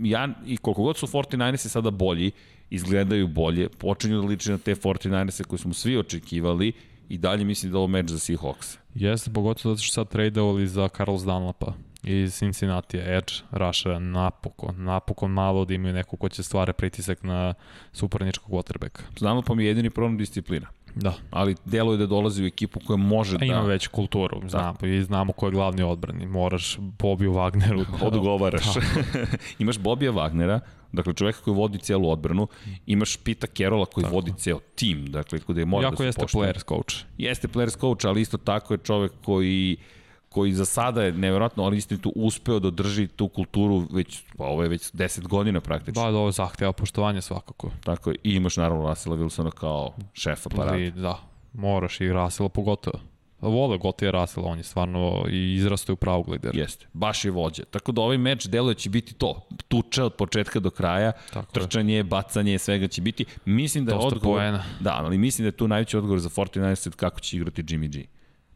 ja, i koliko god su 49ersi sada bolji, izgledaju bolje, počinju da liče na te 49erse koje smo svi očekivali i dalje mislim da ovo meč za Seahawks. Jeste, pogotovo zato što sad tradeovali za Carlos Dunlapa iz Cincinnati, Edge, Rusher, napokon, napokon malo da imaju neko ko će stvara pritisak na suparničkog quarterbacka. Dunlapa mi je jedini problem disciplina. Da. Ali deluje da dolazi u ekipu koja može da... Ima već kulturu, znamo, da. i znamo ko je glavni odbrani. Moraš Bobiju Wagneru da... Odgovaraš. Da. Imaš Bobija Wagnera, dakle čoveka koji vodi celu odbranu, imaš Pita Kerola koji tako. vodi ceo tim, dakle kod je mora Jako da se jeste players coach. Jeste players coach, ali isto tako je čovek koji koji za sada je nevjerojatno, ali tu uspeo da drži tu kulturu već, pa ovo je već 10 godina praktično. Da, da, ovo zahteva poštovanje svakako. Tako je, i imaš naravno Rasela Wilsona kao šefa parada. Da, moraš i Rasela pogotovo. Vole Gotija Rasela, on je stvarno i izrastao u pravog lidera. Jeste, baš je vođa. Tako da ovaj meč deluje će biti to. Tuče od početka do kraja, Tako trčanje, je. bacanje, svega će biti. Mislim da je Dosta odgovor... Poena. Da, ali mislim da je tu najveći odgovor za 49 kako će igrati Jimmy G.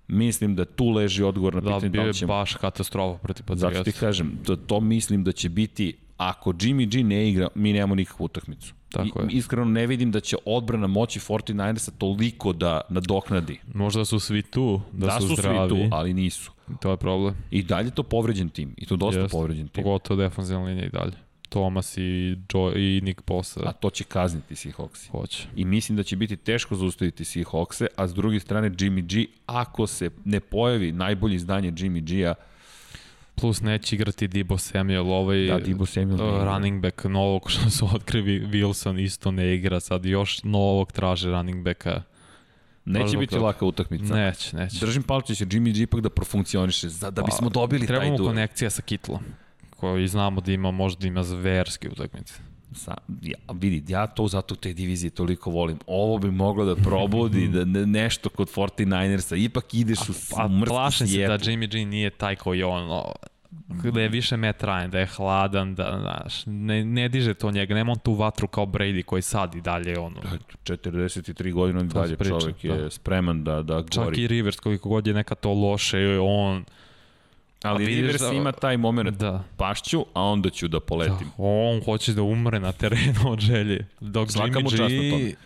Mislim da tu leži odgovor na da, pitanje da li ćemo... baš katastrofa protiv Patriota. Zato ti kažem, to, to mislim da će biti ako Jimmy G ne igra, mi nemamo nikakvu utakmicu. Tako I, je. Iskreno ne vidim da će odbrana moći 49ersa toliko da nadoknadi. Možda su svi tu, da, Da, su, su zdravi. svi tu, ali nisu. To je problem. I dalje to povređen tim. I to dosta Jest. povređen tim. Pogotovo defensivna linija i dalje. Thomas i, Joe, i Nick Bosa A to će kazniti Seahawksi. hoće. I mislim da će biti teško zaustaviti Seahawkse, a s druge strane Jimmy G, ako se ne pojavi najbolje izdanje Jimmy G-a, Plus neće igrati Debo Samuel, ovaj da, Debo Samuel uh, running back novog što su otkrivi Wilson isto ne igra, sad još novog traže running backa. Neće Baš biti laka utakmica. Neće, neće. Držim palče će Jimmy G ipak da profunkcioniše, za, da bismo dobili taj Trebamo duel. konekcija sa Kitlom koji znamo da ima, možda ima zverske utakmice. Sa, ja, vidi, ja to zato te divizije toliko volim. Ovo bi moglo da probudi da ne, nešto kod 49ersa. Ipak ideš u, A u mrtvu plašim se da Jimmy G nije taj koji je ono, da je više Matt Ryan, da je hladan, da, znaš, ne, ne diže to njega, nema on tu vatru kao Brady koji sad i dalje ono. 43 godine on i dalje priča, čovek je da. spreman da, da Čak gori. i Rivers koliko god je neka to loše, on, Ali a vidiš Rivers da- ima taj moment. da, Pašću, a onda ću da poletim. da, on hoće da umre na terenu od želje. Dok Svaka Jimmy. G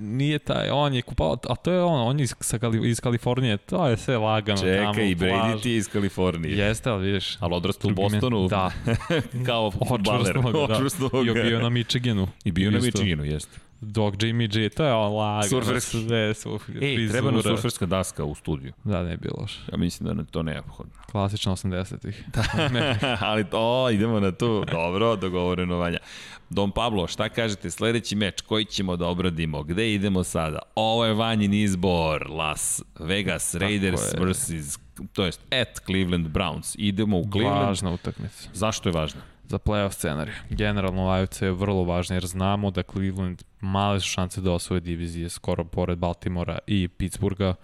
nije taj, on je kupao, a to je on, on je iz, sa, iz Kalifornije, to je sve lagano. tamo Čekaj, u i Brady ti je iz Kalifornije. Jeste, ali vidiš. Ali odrastao u Bostonu Da, kao futbaler. očvrsnuo ga, da. I bio na Michiganu. I bio na. Michiganu, jeste. Dok Jimmy G, to je on lagano. Surferski. Sve, su, Ej, treba nam surferska daska u studiju. Da, ne je bilo loše. Ja mislim da je to neophodno. Klasično 80-ih. Ali to, idemo na tu. Dobro, dogovoreno Vanja. Don Pablo, šta kažete, sledeći meč, koji ćemo da obradimo? Gde idemo sada? Ovo je Vanjin izbor, Las Vegas Raiders je. versus, to jest, at Cleveland Browns. Idemo u Cleveland. Važna utakmica. Zašto je važno? Za playoff scenarij. Generalno AFC je vrlo važno jer znamo da Cleveland male su šanse da osvoje divizije skoro pored Baltimora i Pittsburgha,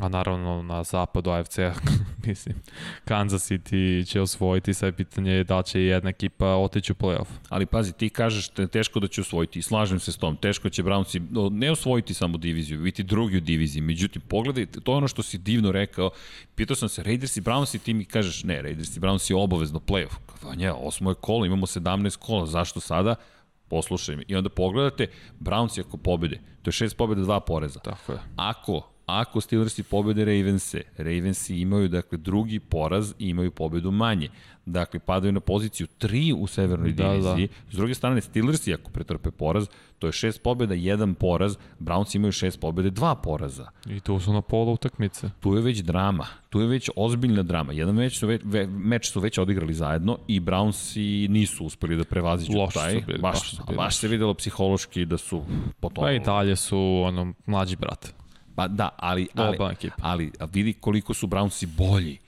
a naravno na zapadu AFC-a, mislim, Kansas City će osvojiti, sad je pitanje da li će jedna ekipa otići u playoff. Ali pazi, ti kažeš te teško da će osvojiti, i slažem se s tom, teško će Brownsi ne osvojiti samo diviziju, biti drugi u diviziji, međutim, pogledajte, to je ono što si divno rekao, pitao sam se, Raiders i Brownsi, ti mi kažeš, ne, Raiders i Brownsi je obavezno playoff, Vanja, osmo je kolo, imamo 17 kola, zašto sada? Poslušaj me. I onda pogledate, Brownsi ako pobede, to je šest pobjeda, dva poreza. Tako je. Ako Ako Steelersi pobede Ravense, Ravensi imaju dakle drugi poraz i imaju pobedu manje. Dakle, padaju na poziciju 3 u severnoj Da, da. diviziji. S druge strane, Steelersi ako pretrpe poraz, to je šest pobeda, jedan poraz, Browns imaju šest pobede, dva poraza. I tu su na pola utakmice. Tu je već drama, tu je već ozbiljna drama. Jedan meč su već, ve, meč su već odigrali zajedno i Brownsi nisu uspeli da prevaziđu Loši taj. su bili, baš, baš baš se videlo psihološki da su potom... Pa i dalje su ono, mlađi brat. Pa da, ali, ali, Oba ekipa. ali vidi koliko su Brownsi bolji.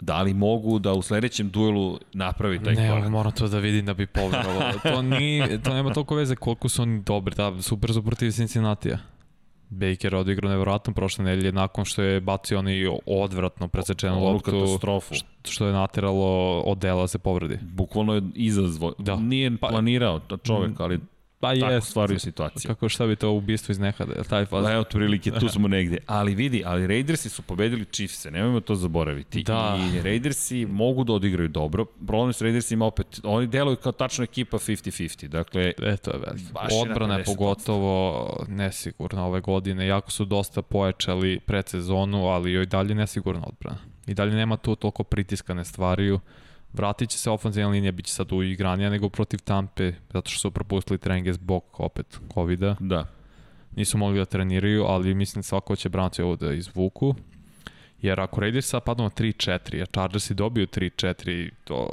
Da li mogu da u sledećem duelu napravi taj Ne, korak? ali moram to da vidim da bi poverovalo. to, nije, to nema toliko veze koliko su oni dobri. Da, super su protiv Cincinnati-a. Baker odigrao nevjerojatno prošle nedelje nakon što je bacio onaj odvratno presečenu loptu katastrofu. što je nateralo Odela da se povredi. Bukvalno je izazvo. Da. Nije Pa- planirao to čovek, ali Pa tako je, stvaraju situaciju. kako šta bi to ubistvo iz nekada, je taj faz? Pa evo, otprilike, tu smo negde. Ali vidi, ali Raidersi su pobedili Chiefse, nemojmo to zaboraviti. Da. I Raidersi mogu da odigraju dobro. Problem s Raidersima opet, oni deluju kao tačno ekipa 50-50. Dakle, E, to je veliko. Odbrana je 50%. pogotovo nesigurna ove godine. Jako su dosta pojačali predsezonu, ali joj dalje nesigurna odbrana. I dalje nema tu toliko pritiska, ne stvariju. Vratit će se ofenzivna linija, bit će sad uigranija nego protiv Tampe, zato što su propustili treninge zbog opet COVID-a. da. Nisu mogli da treniraju, ali mislim svako će Brownci ovo da izvuku. Jer ako Raiders sad padnu na 3-4, a Chargersi dobiju 3-4, to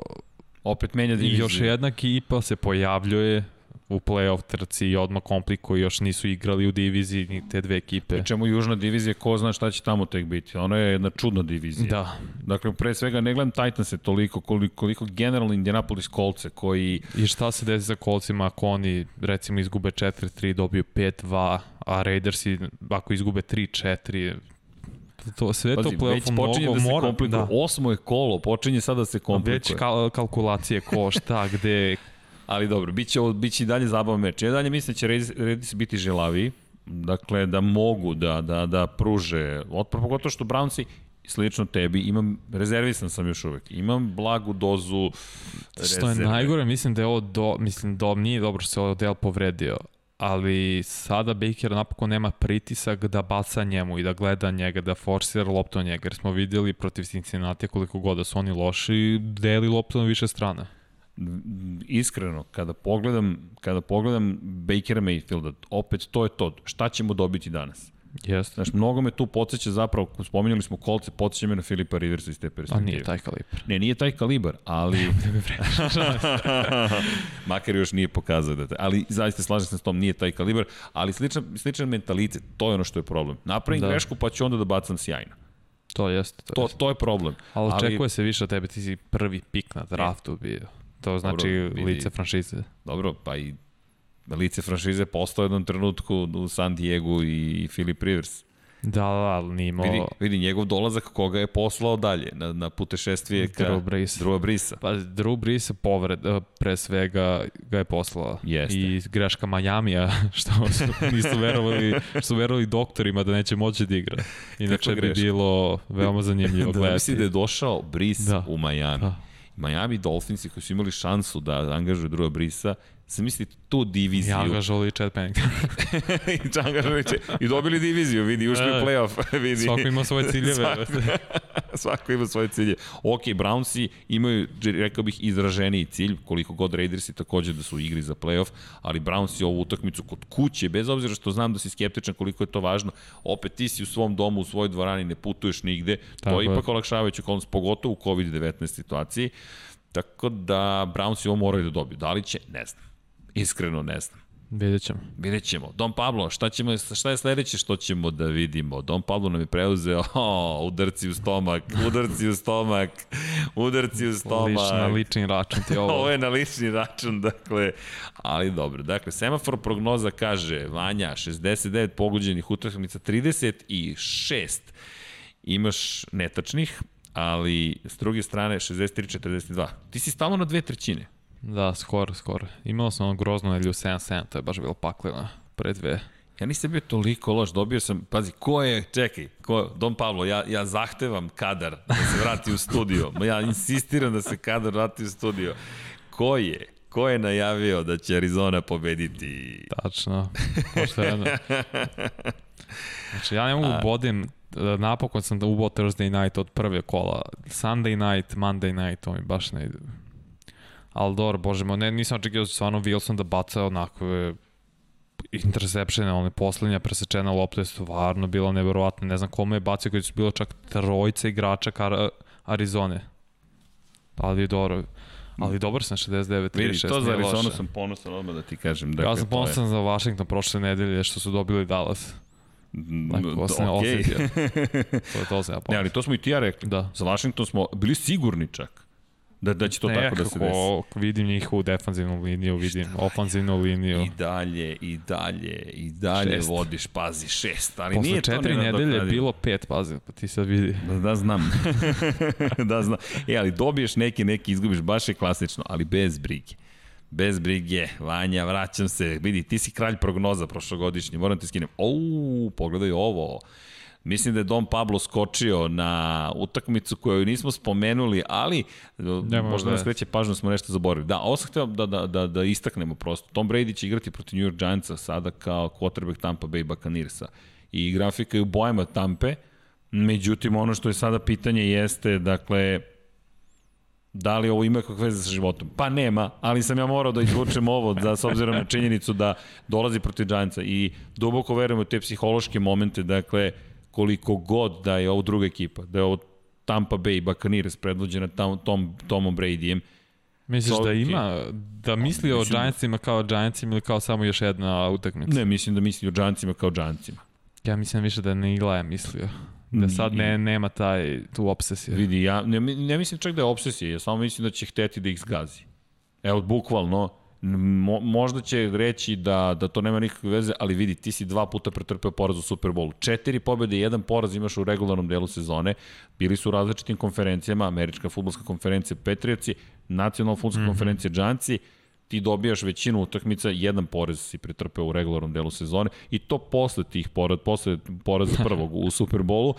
Opet menja I diviziju. još jedna ekipa se pojavljuje u play-off trci i odmah komplikuje, još nisu igrali u diviziji ni te dve ekipe. Pričamo južna divizija, ko zna šta će tamo tek biti. Ono je jedna čudna divizija. Da, Dakle, pre svega ne gledam Titanse toliko, koliko, koliko generalno Indianapolis Coltse koji i šta se desi sa kolcima ako oni recimo izgube 4-3, dobiju 5-2, a Raidersi ako izgube 3-4, to, sve Pazi, to play-offu počinje mnogo da se mora. komplikuje. Da. Osmo je kolo, počinje sada da se komplikuje. Već kal kalkulacije ko, šta, gde, Ali dobro, bit će, bit će i dalje zabavan meč. Ja dalje mislim da će Raiders biti želaviji, dakle da mogu da, da, da pruže otpor, pogotovo što Brownsi slično tebi, imam, rezervisan sam još uvek, imam blagu dozu rezerve. Što je najgore, mislim da je ovo do, mislim da nije dobro što se ovo del povredio, ali sada Baker napokon nema pritisak da baca njemu i da gleda njega, da forsira loptu njega, jer smo videli protiv Cincinnati koliko god da su oni loši, deli loptu na više strane. Iskreno, kada pogledam, kada pogledam Bakera Mayfielda, opet to je to. Šta ćemo dobiti danas? Jeste. Znaš, mnogo me tu podsjeća zapravo, spominjali smo kolce, podsjeća me na Filipa Riversa iz te perspektive. A nije taj kalibar. Ne, nije taj kalibar, ali... Makar još nije pokazao da te... Ali zaista slažem se s tom, nije taj kalibar, ali sličan, sličan mentalitet, to je ono što je problem. Napravim da. grešku pa ću onda da bacam sjajno. To jeste. To, to, jeste. to je problem. Ali očekuje ali... se više od tebe, ti si prvi pik na draftu bio. To znači Dobro, lice franšize. Dobro, pa i lice franšize postao jednom trenutku u San Diego i Philip Rivers. Da, da, ali nije imao... Vidi, vidi njegov dolazak koga je poslao dalje na, na putešestvije ka Drew Brees. Drew Breesa. Pa Drew Brees povred, eh, pre svega ga je poslao. Jeste. I greška Majamija, što su, nisu verovali, što su verovali doktorima da neće moći da igra. Inače bi bilo veoma zanimljivo da, gledati. Da misli da je došao Brees da. u Miami. Da. Miami Dolphinsi koji su imali šansu da angažuju Drewa Brisa Zamislite tu diviziju. Ja angažovali Chad Pennington. I angažovali I dobili diviziju, vidi, ušli u da. playoff. Vidi. Svako ima svoje ciljeve. svako, svako ima svoje ciljeve. Ok, Brownsi imaju, rekao bih, izraženiji cilj, koliko god Raidersi takođe da su u igri za playoff, ali Brownsi ovu utakmicu kod kuće, bez obzira što znam da si skeptičan koliko je to važno, opet ti si u svom domu, u svojoj dvorani, ne putuješ nigde, Tako to je ipak olakšavajući okolnost, pogotovo u COVID-19 situaciji. Tako da Brownsi ovo moraju da dobiju. Da li će? Ne znam. Iskreno ne znam. Vidjet ćemo. Vidjet ćemo. Don Pablo, šta, ćemo, šta je sledeće što ćemo da vidimo? Don Pablo nam je preuzeo, oh, udarci u stomak, udarci u stomak, udarci u stomak. Lič, na lični račun ti ovo. ovo je na lični račun, dakle, ali dobro. Dakle, semafor prognoza kaže, Vanja, 69 pogođenih utakmica, 36 imaš netačnih, ali s druge strane 63-42. Ti si stalno na dve trećine. Da, skoro, skoro. Imao sam ono grozno nedelju 7-7, to je baš bilo pakleno pre dve. Ja nisam bio toliko loš, dobio sam, pazi, ko je, čekaj, ko, Don Pablo, ja, ja zahtevam kadar da se vrati u studio. Ja insistiram da se kadar vrati u studio. Ko je? Ko je najavio da će Arizona pobediti? Tačno, pošteno. Znači, ja ne mogu A... bodim, napokon sam da ubao Thursday night od prve kola. Sunday night, Monday night, to mi baš ne ide. Ali dobro, bože mo, ne, nisam očekio da stvarno Wilson da baca onakve interceptione, one poslednja presečena lopta je stvarno bila neverovatna. Ne znam kome je bacio koji su bilo čak trojica igrača kar Arizone. Ali dobro, ali dobar sam 69 Vidi, to za Arizonu sam ponosan odmah da ti kažem. Dakle, ja sam ponosan je... za Washington prošle nedelje što su dobili Dallas. Dakle, okay. to je to se ja ponosan. Ne, ali to smo i ti ja rekli. Da. Za Washington smo bili sigurni čak. Da, da će to ne, tako da se desi. Vidim njih u defanzivnu liniju, vidim Šta? ofanzivnu liniju. I dalje, i dalje, i dalje šest. vodiš, pazi, šest. Ali Posle nije četiri to nedelje je bilo pet, pazi, pa ti sad vidi. Da, da znam. da znam. E, ali dobiješ neki, neki izgubiš, baš je klasično, ali bez brige. Bez brige, Vanja, vraćam se. Vidi, ti si kralj prognoza prošlogodišnji, moram ti skinem. Ou, pogledaj ovo. Mislim da je Don Pablo skočio na utakmicu koju nismo spomenuli, ali Nemo možda nas kreće pažnju da smo nešto zaboravili. Da, ovo sam htio da, da, da, da istaknemo prosto. Tom Brady će igrati protiv New York Giantsa sada kao quarterback Tampa Bay Buccaneersa. I grafika je u bojama Tampe, međutim ono što je sada pitanje jeste, dakle, da li ovo ima kakve veze sa životom? Pa nema, ali sam ja morao da izvučem ovo da, s obzirom na činjenicu da dolazi protiv Giantsa i duboko verujem u te psihološke momente, dakle, koliko god da je ovo druga ekipa, da je ovo Tampa Bay Buccaneers predvođena tam, tom, Tomom Bradyjem, Misliš da ima, da misli o Giantsima kao Giantsima ili kao samo još jedna utakmica? Ne, mislim da misli o Giantsima kao Giantsima. Ja mislim više da ne Ila je mislio. Da sad ne, nema taj, tu obsesiju. Vidi, ja ne, ne mislim čak da je obsesija, ja samo mislim da će hteti da ih zgazi. Evo, bukvalno, Mo, možda će reći da, da to nema nikakve veze, ali vidi, ti si dva puta pretrpeo poraz u Superbowlu. Četiri pobjede i jedan poraz imaš u regularnom delu sezone. Bili su u različitim konferencijama, Američka futbolska konferencija Petrijaci, Nacionalna futbolska mm -hmm. konferencija Džanci, ti dobijaš većinu utakmica, jedan poraz si pretrpeo u regularnom delu sezone i to posle tih poraz, posle poraza prvog u Superbowlu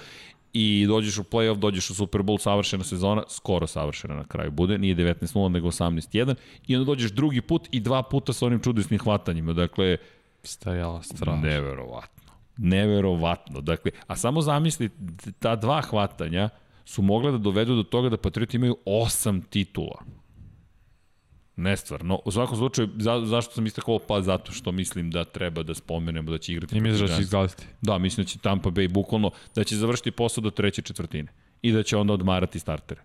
i dođeš u playoff, dođeš u Super Bowl, savršena sezona, skoro savršena na kraju bude, nije 19-0 nego 18-1 i onda dođeš drugi put i dva puta sa onim čudesnim hvatanjima, dakle Stajala strašno. neverovatno. Neverovatno. Dakle, a samo zamisli, ta dva hvatanja su mogle da dovedu do toga da Patrioti imaju osam titula. Nestvarno. U svakom slučaju, za, zašto sam istakao ovo? Pa zato što mislim da treba da spomenemo da će igrati. I misliš da će izglasiti? Da, mislim da će Tampa Bay bukvalno, da će završiti posao do treće četvrtine i da će onda odmarati startere.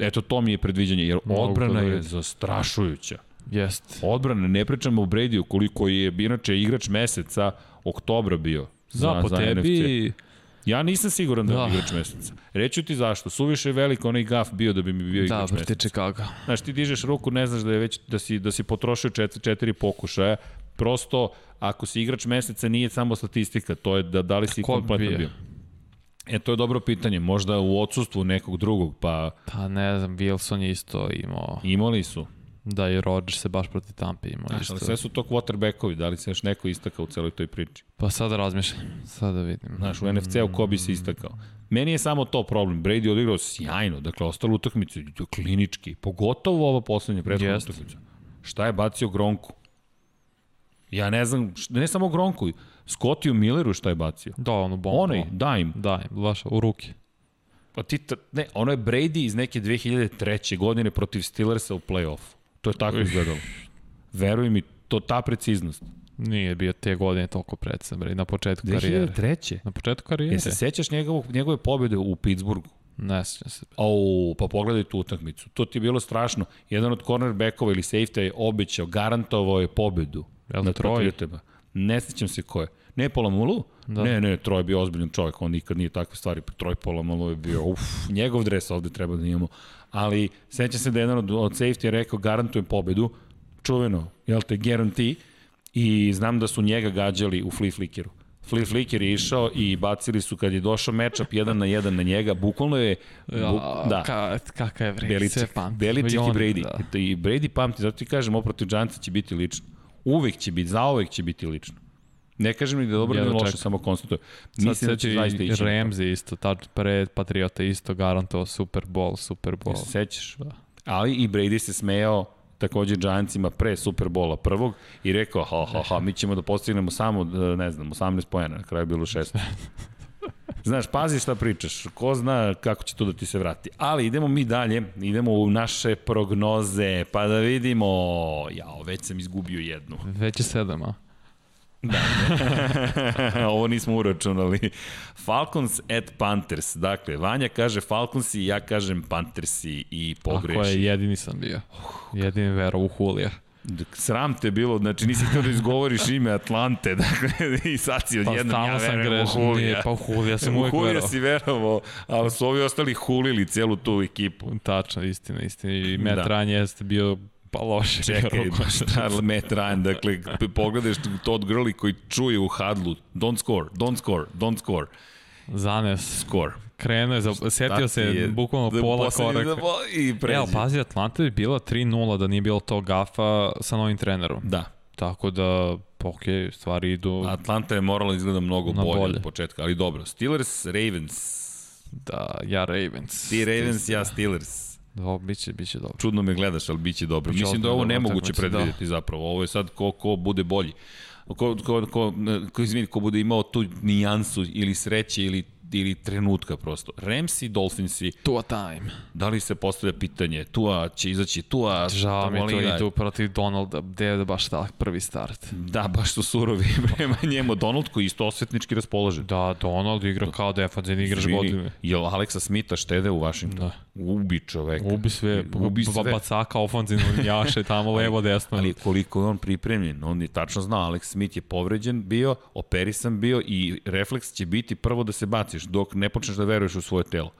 Eto, to mi je predviđanje, jer odbrana je zastrašujuća. Jest. Odbrana, ne pričamo o Brady-u koliko je inače igrač meseca oktobra bio. Da, po tebi... Ja nisam siguran da, Da. je igrač meseca. Reću ti zašto. Suviše je velik onaj gaf bio da bi mi bio Da, igrač meseca. Chicago. Znaš, ti dižeš ruku, ne znaš da je već da si da si potrošio četiri, četiri pokušaja. Prosto ako si igrač meseca nije samo statistika, to je da da li si Ko bi kompletno bio? bio. E, to je dobro pitanje. Možda u odsustvu nekog drugog, pa Pa ne znam, Wilson je isto imao. imali su. Da, i Rodgers se baš protiv Tampe imao Znaš, isto. ali sve su to quarterbackovi, da li se još neko istakao u celoj toj priči? Pa sada razmišljam. Sada vidim. Znaš, u NFC-u ko bi se istakao. Meni je samo to problem. Brady odigrao sjajno, dakle, ostalo utakmice klinički, pogotovo ova poslednja prethodna Jeste. utakmica. Šta je bacio Gronku? Ja ne znam, ne samo Gronku, Scottiju Milleru šta je bacio. Da, ono bomba. Onaj, da im. Da, baš u ruke. Pa ti, ne, ono je Brady iz neke 2003. godine protiv Steelersa u play-offu. To je tako izgledalo. Veruj mi, to ta preciznost. Nije bio te godine toliko precizan, bre, na početku karijere. 2003. Na početku karijere? Je se sećaš njegovog, njegove pobjede u Pittsburghu? Ne sećam se. O, pa pogledaj tu utakmicu. To ti je bilo strašno. Jedan od cornerbackova ili safety je obećao, garantovao je pobedu. Jel na Troj? Patriotama. Ne sećam se ko je. Ne Polamulu? Da. Ne, ne, Troj je bio ozbiljan čovjek, on nikad nije takve stvari. Troj Polamulu je bio, uf, njegov dres ovde treba da imamo. Ali sećam se da je jedan od, od safety je rekao, garantujem pobedu, čuveno, jel te, guarantee, i znam da su njega gađali u flea flickeru. Flea flicker je išao i bacili su kad je došao matchup jedan na jedan na njega, bukvalno je bu, da. Ka, kakav je Brady, sve Beliček, pamti. Beliček i on, Brady. Da. I Brady pamti, zato ti kažem, ovo protiv Giantsa će biti lično. Uvek će biti, zauvek će biti lično. Ne kažem ni da je dobro Ja ili da loše, samo konstatujem. Mislim da će zaista ići. Ramsey isto, tad pred Patriota isto garantovao Super Bowl, Super Bowl. se sećaš? Da. Ali i Brady se smejao takođe Giantsima pre Superbola prvog i rekao, ha, ha, ha, mi ćemo da postignemo samo, e, ne znam, 18 pojena, na kraju je bilo 16. Znaš, pazi šta pričaš, ko zna kako će to da ti se vrati. Ali idemo mi dalje, idemo u naše prognoze, pa da vidimo, jao, već sam izgubio jednu. Već je sedam, a? Ovo nismo uračunali. Falcons at Panthers. Dakle, Vanja kaže Falconsi, ja kažem Panthersi i Ako pogreši. je, jedini sam bio. Jedini vero u Hulija. Sram te bilo, znači nisi htio da izgovoriš ime Atlante, dakle, i sad si Pa odjednom, ja stalno sam verujem u Hulija. pa u Hulija sam uvijek U Hulija verovao. si verovao, ali su ovi ostali hulili celu tu ekipu. Tačno, istina, istina. I Matt Da. da. Ryan jeste bio pa loše. Čekaj, šta Matt Ryan, dakle, pogledaš Todd Gurley koji čuje u hadlu, don't score, don't score, don't score, Zanes. score. Krenuo je, setio se je- bukvalno da pola koraka. da po- I pređe. Evo, pazi, Atlanta bi bila 3-0 da nije bilo tog gafa sa novim trenerom. Da, Tako da, ok, stvari idu, Atlanta je morala izgleda mnogo bolje, bolje. od početka, ali dobro. Steelers, Ravens. da, ja Ravens. Ti Ravens, ja Steelers. Ovo biće, biće dobro. Čudno me gledaš, ali biće dobro. Biće Mislim da ovo dobra nemoguće da. predvidjeti zapravo. Ovo je sad ko, ko bude bolji. Ko, ko, ko, ko, izvini, ko bude imao tu nijansu ili sreće ili ili trenutka prosto. Ramsi, Dolphinsi, Tua time. da li se postavlja pitanje, Tua će izaći, Tua... Žao mi to idu protiv Donalda, gde je baš tak prvi start. Da, baš su surovi prema njemu. Donald koji isto osvetnički raspoložen. Da, Donald igra kao defanzivni igrač Izvini, godine. Jel Aleksa Smitha štede u Washingtonu? Da. Ubi čoveka. Ubi sve, Ubi sve. bacaka, ofanzivno ljaše, tamo levo, desno. Ali koliko je on pripremljen, on je tačno znao, Alex Smith je povređen bio, operisan bio i refleks će biti prvo da se baciš dok ne počneš da veruješ u svoje telo.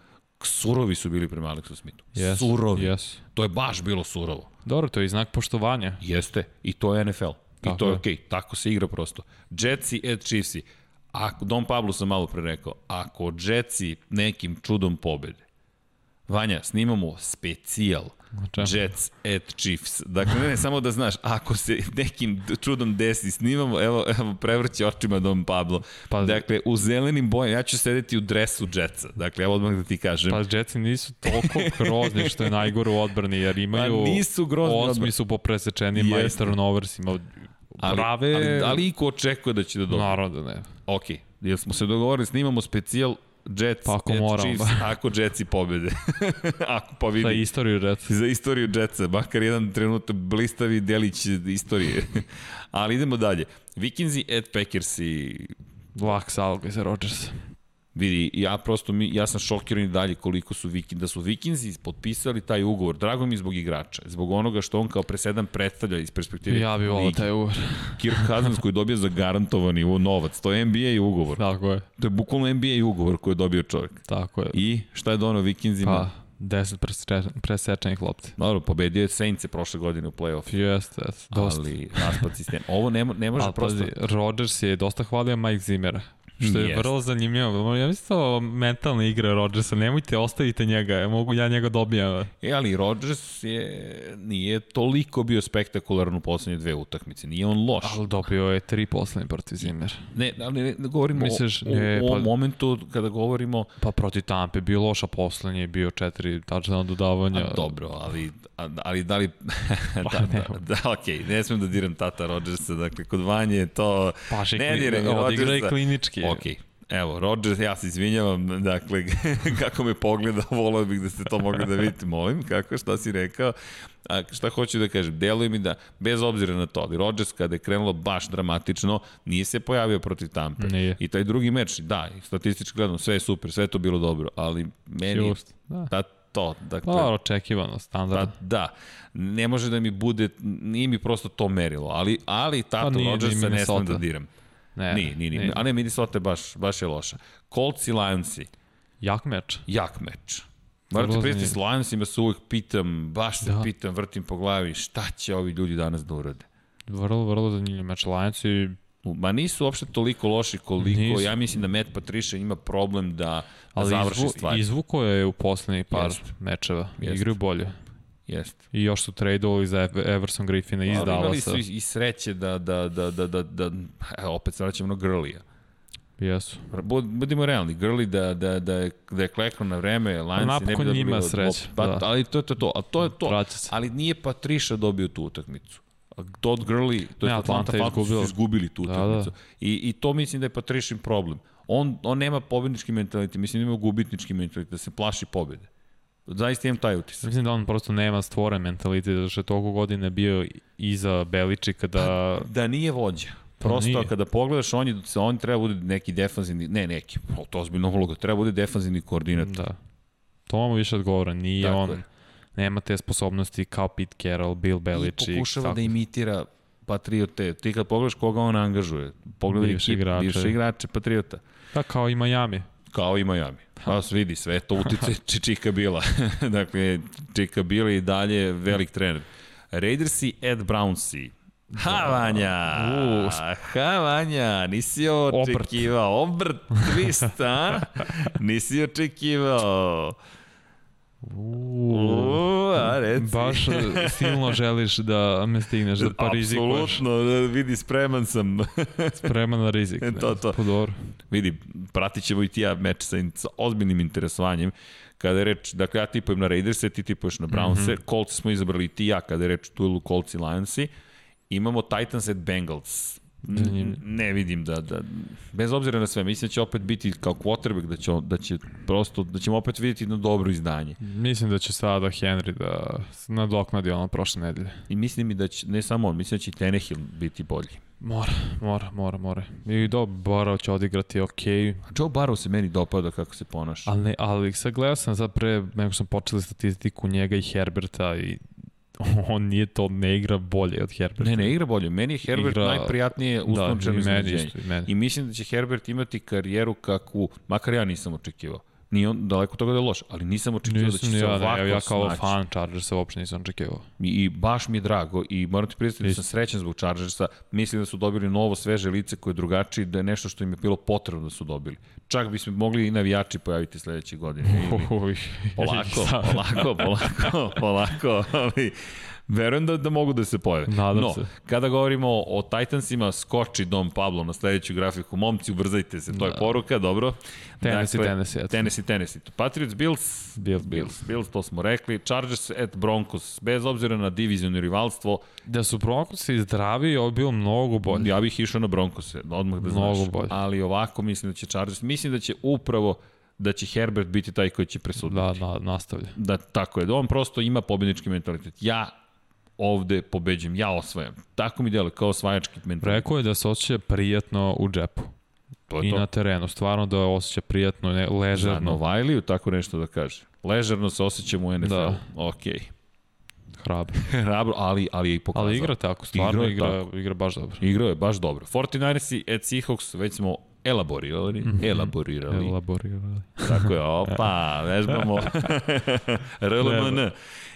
Surovi su bili prema Aleksu Smithu. Yes, Surovi. Yes. To je baš bilo surovo. Dobro, to je i znak poštovanja. Jeste. I to je NFL. I Tako to je je. okej. Okay. Tako se igra prosto. Jetsi at Chiefsi. Ako, Don Pablo sam malo pre rekao, ako Jetsi nekim čudom pobede, Vanja, snimamo specijal. Jets at Chiefs. Dakle, ne, ne, samo da znaš, ako se nekim čudom desi, snimamo, evo, evo prevrći očima Dom Pablo. Pa, dakle, u zelenim bojama, ja ću sedeti u dresu Jetsa. Dakle, evo odmah da ti kažem. Pa Jetsi nisu toliko grozni što je najgore u odbrani, jer imaju... Pa nisu grozni. Osmi su po presečenima i turnoversima. Prave... Ali, ali, ali iko očekuje da će da dobije? Naravno da ne. Ok, jer smo se dogovorili, snimamo specijal Jets, pa ako moram, Chiefs, ako Jetsi pobede. ako vidi. Za istoriju Jetsa. Za istoriju Jetsa, makar jedan trenutak blistavi delić istorije. Ali idemo dalje. Vikinzi at Packersi. Lak salga za Rodgersa. Vidi, ja prosto mi, ja sam šokiran i dalje koliko su Vikinzi, da su Vikinzi potpisali taj ugovor. Drago mi zbog igrača, zbog onoga što on kao presedan predstavlja iz perspektive. Ja bih volao taj ugovor. Kirk Cousins koji dobija zagarantovani novac, to je NBA ugovor. Tako je. To je bukvalno NBA ugovor koji je dobio čovjek. Tako je. I šta je donao Vikinzima? Pa, 10 presečenih lopti. Dobro, pobedio je Saints prošle godine u play-off. Jeste, jeste. Dosta. Ali raspad sistem. Ovo ne, ne može Ali, prosto... Rodgers je dosta hvalio Mike Zimmera. Što je yes. vrlo zanimljivo. Ja mislim to mentalna igra Rodgersa. Nemojte, ostavite njega. Mogu ja njega dobijem. E, ali Rodgers je, nije toliko bio spektakularan u poslednje dve utakmice. Nije on loš. Ali dobio je tri poslednje protiv Zimmer. Ne, ali ne, ne govorimo Misliš, o, ne, o, o pa, momentu kada govorimo... Pa protiv Tampe bio loš, a poslednje je bio četiri tačna dodavanja. A, dobro, ali, ali da li... pa, da, da, da, okej, okay, ne smem da diram tata Rodgersa. Dakle, kod Vanje je to... Pa, ne diram Rodgersa. Odigra je klinički. Ok, evo, Rodgers, ja se izvinjavam, dakle, kako me pogleda, volao bih da ste to mogli da vidite, molim, kako, šta si rekao, a šta hoću da kažem, deluje mi da, bez obzira na to, ali Rodgers kada je krenulo baš dramatično, nije se pojavio protiv Tampe. Nije. I taj drugi meč, da, statistički gledano, sve je super, sve je to bilo dobro, ali meni, Just, da. ta, to, dakle... Pa, očekivano, standard. Da, da, ne može da mi bude, nije mi prosto to merilo, ali, ali Tato pa Rodgersa ne smem da diram. Ne, nije, nije, nije. A ne, Minnesota baš, baš je loša. Colts i Lionsi. Jak meč. Jak meč. Morate pristati s Lionsima se uvek pitam, baš se da. pitam, vrtim po glavi, šta će ovi ljudi danas da urade? Vrlo, vrlo zanimljiv meč. Lionsi Ma nisu uopšte toliko loši koliko, nisu. ja mislim da Matt Patricia ima problem da, da Ali završi izvu, stvari. izvuko je u poslednjih par Jest. mečeva. Jest. Igraju bolje. Jeste. I još su tradeovali za Everson Griffina iz Dallasa. Imali su i, sreće da, da, da, da, da, da evo, opet se vraćamo na Grlija. Jesu. Budimo realni, Grli da, da, da, je, da je klekno na vreme, Lance ne bi da ima sreće. Pa, da. Ali to je to, to. A to je to. Ali nije Patriša dobio tu utakmicu. Todd Gurley, to je Atlanta, Atlanta Falcons su izgubili tu utakmicu. Da, da. I, I to mislim da je Patrišin problem. On, on nema pobednički mentalitet, mislim da ima gubitnički mentalitet, da se plaši pobede. Zaista imam taj utisak. Mislim da on prosto nema stvoren mentalitet, zato što je toliko godine bio iza Beličika da... Pa, da nije vođa. Pa prosto nije. kada pogledaš, on, je, on treba bude neki defanzivni, ne neki, to ozbiljno uloga, treba bude defanzivni koordinator. Da. To mu više odgovora, nije Tako on, nema te sposobnosti kao Pete Carroll, Bill Belichick. I pokušava tako. da imitira Patriote. Ti kad pogledaš koga on angažuje, pogledaj bivše ekip, igrače. bivše igrače Patriota. Pa kao i Miami. Kao i Miami. Pa se vidi, sve to utice Čika Bila. dakle, Čika Bila i dalje velik trener. Raidersi, Ed Brownsi. Ha, Vanja! Uh, ha, Vanja! Nisi očekivao. Obrt, twist, a? Nisi očekivao. Uuu, a reci. Baš silno želiš da me stigneš, da pa rizikuješ. Apsolutno, da vidi, spreman sam. spreman na rizik. to, to. Podor. Vidi, pratit ćemo i ti ja meč sa, sa ozbiljnim interesovanjem. Kada je reč, dakle ja tipujem na Raiders, ti tipuješ na Browns, mm -hmm. Colts smo izabrali ti ja kada je reč duelu Colts i Lionsi. Imamo Titans at Bengals. Ne vidim da, da, bez obzira na sve, mislim da će opet biti kao quarterback, da će, da će prosto, da ćemo opet vidjeti jedno dobro izdanje. Mislim da će sada Henry da nadoknadi ono prošle nedelje. I mislim i da će, ne samo on, mislim da će i Tenehill biti bolji. Mora, mora, mora, mora. I do Barrow će odigrati ok. Joe Barrow se meni dopada kako se ponaša. Ali, ne, ali sad gledao sam sad pre, nego sam počeli statistiku njega i Herberta i on nije to, ne igra bolje od Herberta. Ne, ne igra bolje. Meni je Herbert igra... najprijatnije uslovčeno da, iznenađenje. I, I mislim da će Herbert imati karijeru kakvu, makar ja nisam očekivao. Nije on daleko toga da je loš, ali nisam očekivao da će se ja, ovako ne, ja kao snaći. fan Chargersa uopšte nisam očekivao. I, I baš mi je drago i moram ti priznati da sam srećan zbog Chargersa. Mislim da su dobili novo, sveže lice koje je drugačije, da je nešto što im je bilo potrebno da su dobili. Čak bi se mogli i navijači pojaviti sledeće godine. Ili, Uj, polako, polako, polako, polako, ali verujem da, da mogu da se pojave. Nadam no, se. kada govorimo o Titansima, skoči Dom Pablo na sledeću grafiku. Momci, ubrzajte se, to je poruka, dobro. Tennessee, Tennessee, eto. Tennessee, Tennessee. Patriots, Bills, Bills, Bills, Bills, to smo rekli. Chargers at Broncos, bez obzira na divizionno rivalstvo, Da su Broncosi zdravi, ovo bi bilo mnogo bolje. ja bih išao na Broncose, odmah da Mnogo znaš. bolje. Ali ovako mislim da će Chargers, mislim da će upravo da će Herbert biti taj koji će presuditi. Da, da, nastavlja. Da, tako je, da on prosto ima pobednički mentalitet. Ja ovde pobeđujem, ja osvajam. Tako mi deluje, kao osvajački mentalitet. Rekao je da se osjeća prijatno u džepu. to je I to. na terenu. Stvarno da osjeća prijatno, ne, Za ležerno. Novajliju tako nešto da kaže. Ležerno se osjećam u NFL. Da. Okej. Hrabro. Hrabro, ali, ali je i pokazao. Ali igra tako, stvarno Igrao je igra, tako. igra baš dobro. Igrao je baš dobro. 49ersi at Seahawks već smo elaborirali. Mhm. Elaborirali. Elaborirali. Tako je, opa, vežbamo RLMN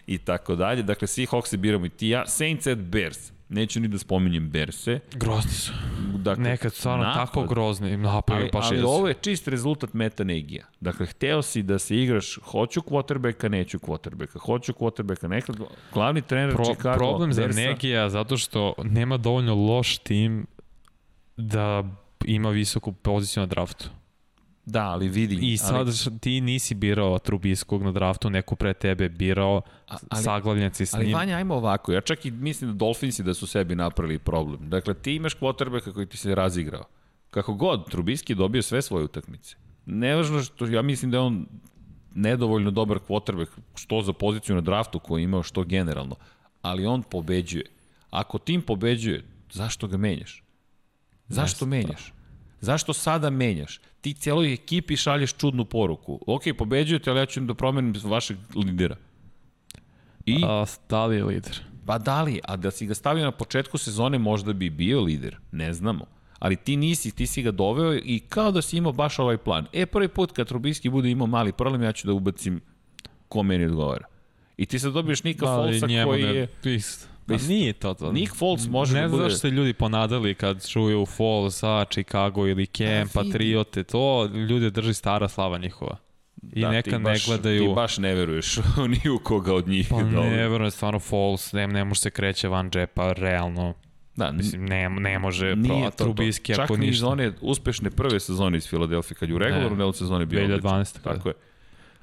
i tako dalje. Dakle, Seahawksi biramo i ti ja. Saints at Bears. Neću ni da spominjem Berse. Grozni su. Dakle, Nekad stvarno napad. tako grozni. Napad Ali, baš ali ovo je čist rezultat meta negija. Dakle, hteo si da se igraš, hoću quarterbacka, neću quarterbacka, hoću quarterbacka, nekad glavni trener Pro, Chicago. problem za Bearsa- Negija zato što nema dovoljno loš tim da ima visoku poziciju na draftu. Da, ali vidi. I sad ali, ti nisi birao Trubiskog na draftu, neko pre tebe birao, A- ali- s Ali njim. Vanja, ajmo ovako. Ja čak i mislim da Dolfinsi da su sebi napravili problem. Dakle, ti imaš quarterbacka koji ti se razigrao. Kako god, Trubiski je dobio sve svoje utakmice. Nevažno što, ja mislim da je on nedovoljno dobar quarterback, što za poziciju na draftu koju je imao, što generalno. Ali on pobeđuje. Ako tim pobeđuje, zašto ga menjaš? Zašto menjaš? Zašto sada menjaš? Ti cijeloj ekipi šalješ čudnu poruku. Ok, pobeđujete, ali ja ću da promenim vašeg lidera. I? A, da li je lider? Pa da li, a da si ga stavio na početku sezone možda bi bio lider, ne znamo. Ali ti nisi, ti si ga doveo i kao da si imao baš ovaj plan. E, prvi put kad Trubiski bude imao mali problem, ja ću da ubacim ko meni odgovara. I ti sad dobiješ Nika Da, Folsa koji je... Isto. Pa Isto. nije to to. Nick Foles može ne da bude... zašto se ljudi ponadali kad čuju Fallsa, Chicago ili Cam, A, vidi. Patriote, to ljude drži stara slava njihova. I Da, neka ti ne baš, gledaju... Ti baš ne veruješ ni u koga od njih. Pa Dobro. ne, verujem, stvarno Falls, ne, ne može se kreće van džepa, realno. Da, Mislim, ne, ne može, nije pro, to to. Trubiski Čak ako ni iz ništa. one uspešne prve sezone iz Filadelfije, kad je u regularnom delu sezone bio 2012. odličan. kada. Tako je.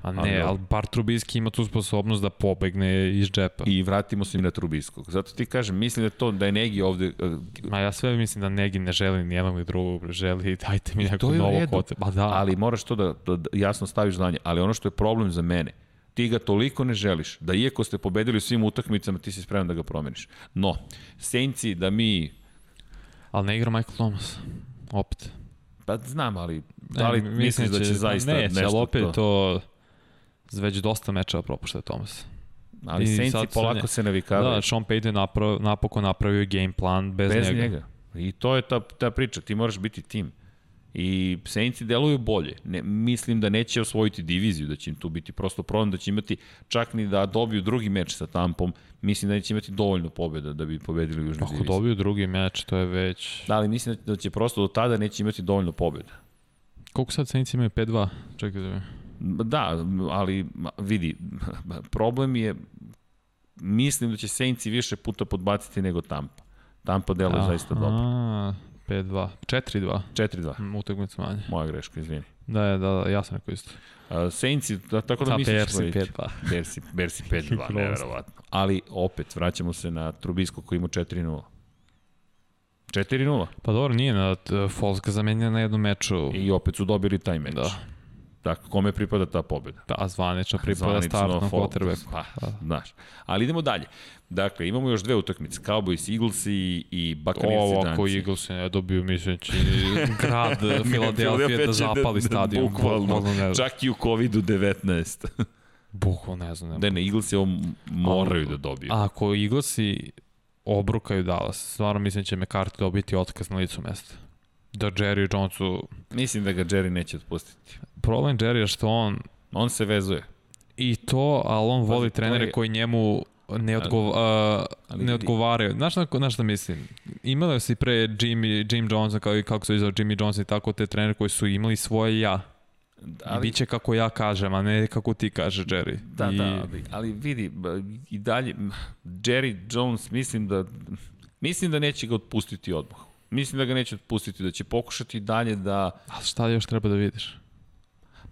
A Ali ne, dobro. ali bar Trubiski ima tu sposobnost da pobegne iz džepa. I vratimo se i na Trubiskog. Zato ti kažem, mislim da to da je Negi ovde uh, Ma ja sve mislim da Negi ne želi ni jednog ni drugog, želi dajte mi neko novo kote. Pa da, ali moraš to da, da, da jasno staviš znanje. Ali ono što je problem za mene, ti ga toliko ne želiš, da iako ste pobedili u svim utakmicama, ti si spreman da ga promeniš. No, Saintsi da mi, ali ne igra Michael Thomas. Opet. pa znam, ali da li Ne, misliš da će zaista neće, nešto ali opet to... to već dosta mečeva propušta Thomas. Ali i Saintsi sad- sad polako ne. se navikavaju. Da, Sean Payton naprav, napokon napravio game plan bez, bez njega. njega. I to je ta, ta priča, ti moraš biti tim. I Saintsi deluju bolje. Ne, mislim da neće osvojiti diviziju, da će im tu biti prosto problem, da će imati čak ni da dobiju drugi meč sa Tampom, mislim da neće imati dovoljno pobjeda da bi pobedili Južnu Ako diviziju. dobiju drugi meč, to je već... Da, ali mislim da će prosto do tada neće imati dovoljno pobjeda. Koliko sad Saints imaju 5-2? Čekaj da. Da, ali vidi, problem je, mislim da će Saintsi više puta podbaciti nego Tampa. Tampa deluje zaista dobro. A, 5-2. 4-2. 4-2. Mm, Utakmica manje. Moja greška, izvini. Da, da, da, ja sam rekao isto. Uh, Saintsi, da, tako da Da, misliš Persi da će- 5-2. Bersi, Bersi 5-2, neverovatno. Ali opet, vraćamo se na Trubisko koji ima 4-0. 4-0. Pa dobro, nije na Falls ga zamenja na jednom meču. I opet su dobili taj meč. Da. Tako, kome pripada ta pobjeda? Da, zvanično pripada Zvanično startnom Falls. quarterbacku. Pa, znaš. Ali idemo dalje. Dakle, imamo još dve utakmice. Cowboys, Eagles i, i Buccaneers Ovo i ako. Eagles ne dobiju, mislim će grad Filadelfije da zapali stadion. Bukvalno, čak i u COVID-19. Bukvalno ne znam. Ne. da ne, Eagles je ovo moraju da dobiju. Ako Eaglesi obrukaju Dallas, stvarno mislim da će McCarthy dobiti otkaz na licu mesta. Da Jerry Jonesu... Mislim da ga Jerry neće otpustiti. Problem Jerry je što on... On se vezuje. I to, ali on voli trenere je- koji njemu ne, odgov, a, ali ne odgovaraju. Znaš na, na šta mislim? Imali si pre Jimmy, Jim Johnson, kao, i kako se izao Jimmy Johnson i tako te trenere koji su imali svoje ja. Ali, I Ali, bit će kako ja kažem, a ne kako ti kaže Jerry. da, I, da, ali, ali vidi, i dalje, Jerry Jones, mislim da, mislim da neće ga otpustiti odmah. Mislim da ga neće otpustiti, da će pokušati dalje da, Ali šta još treba da vidiš?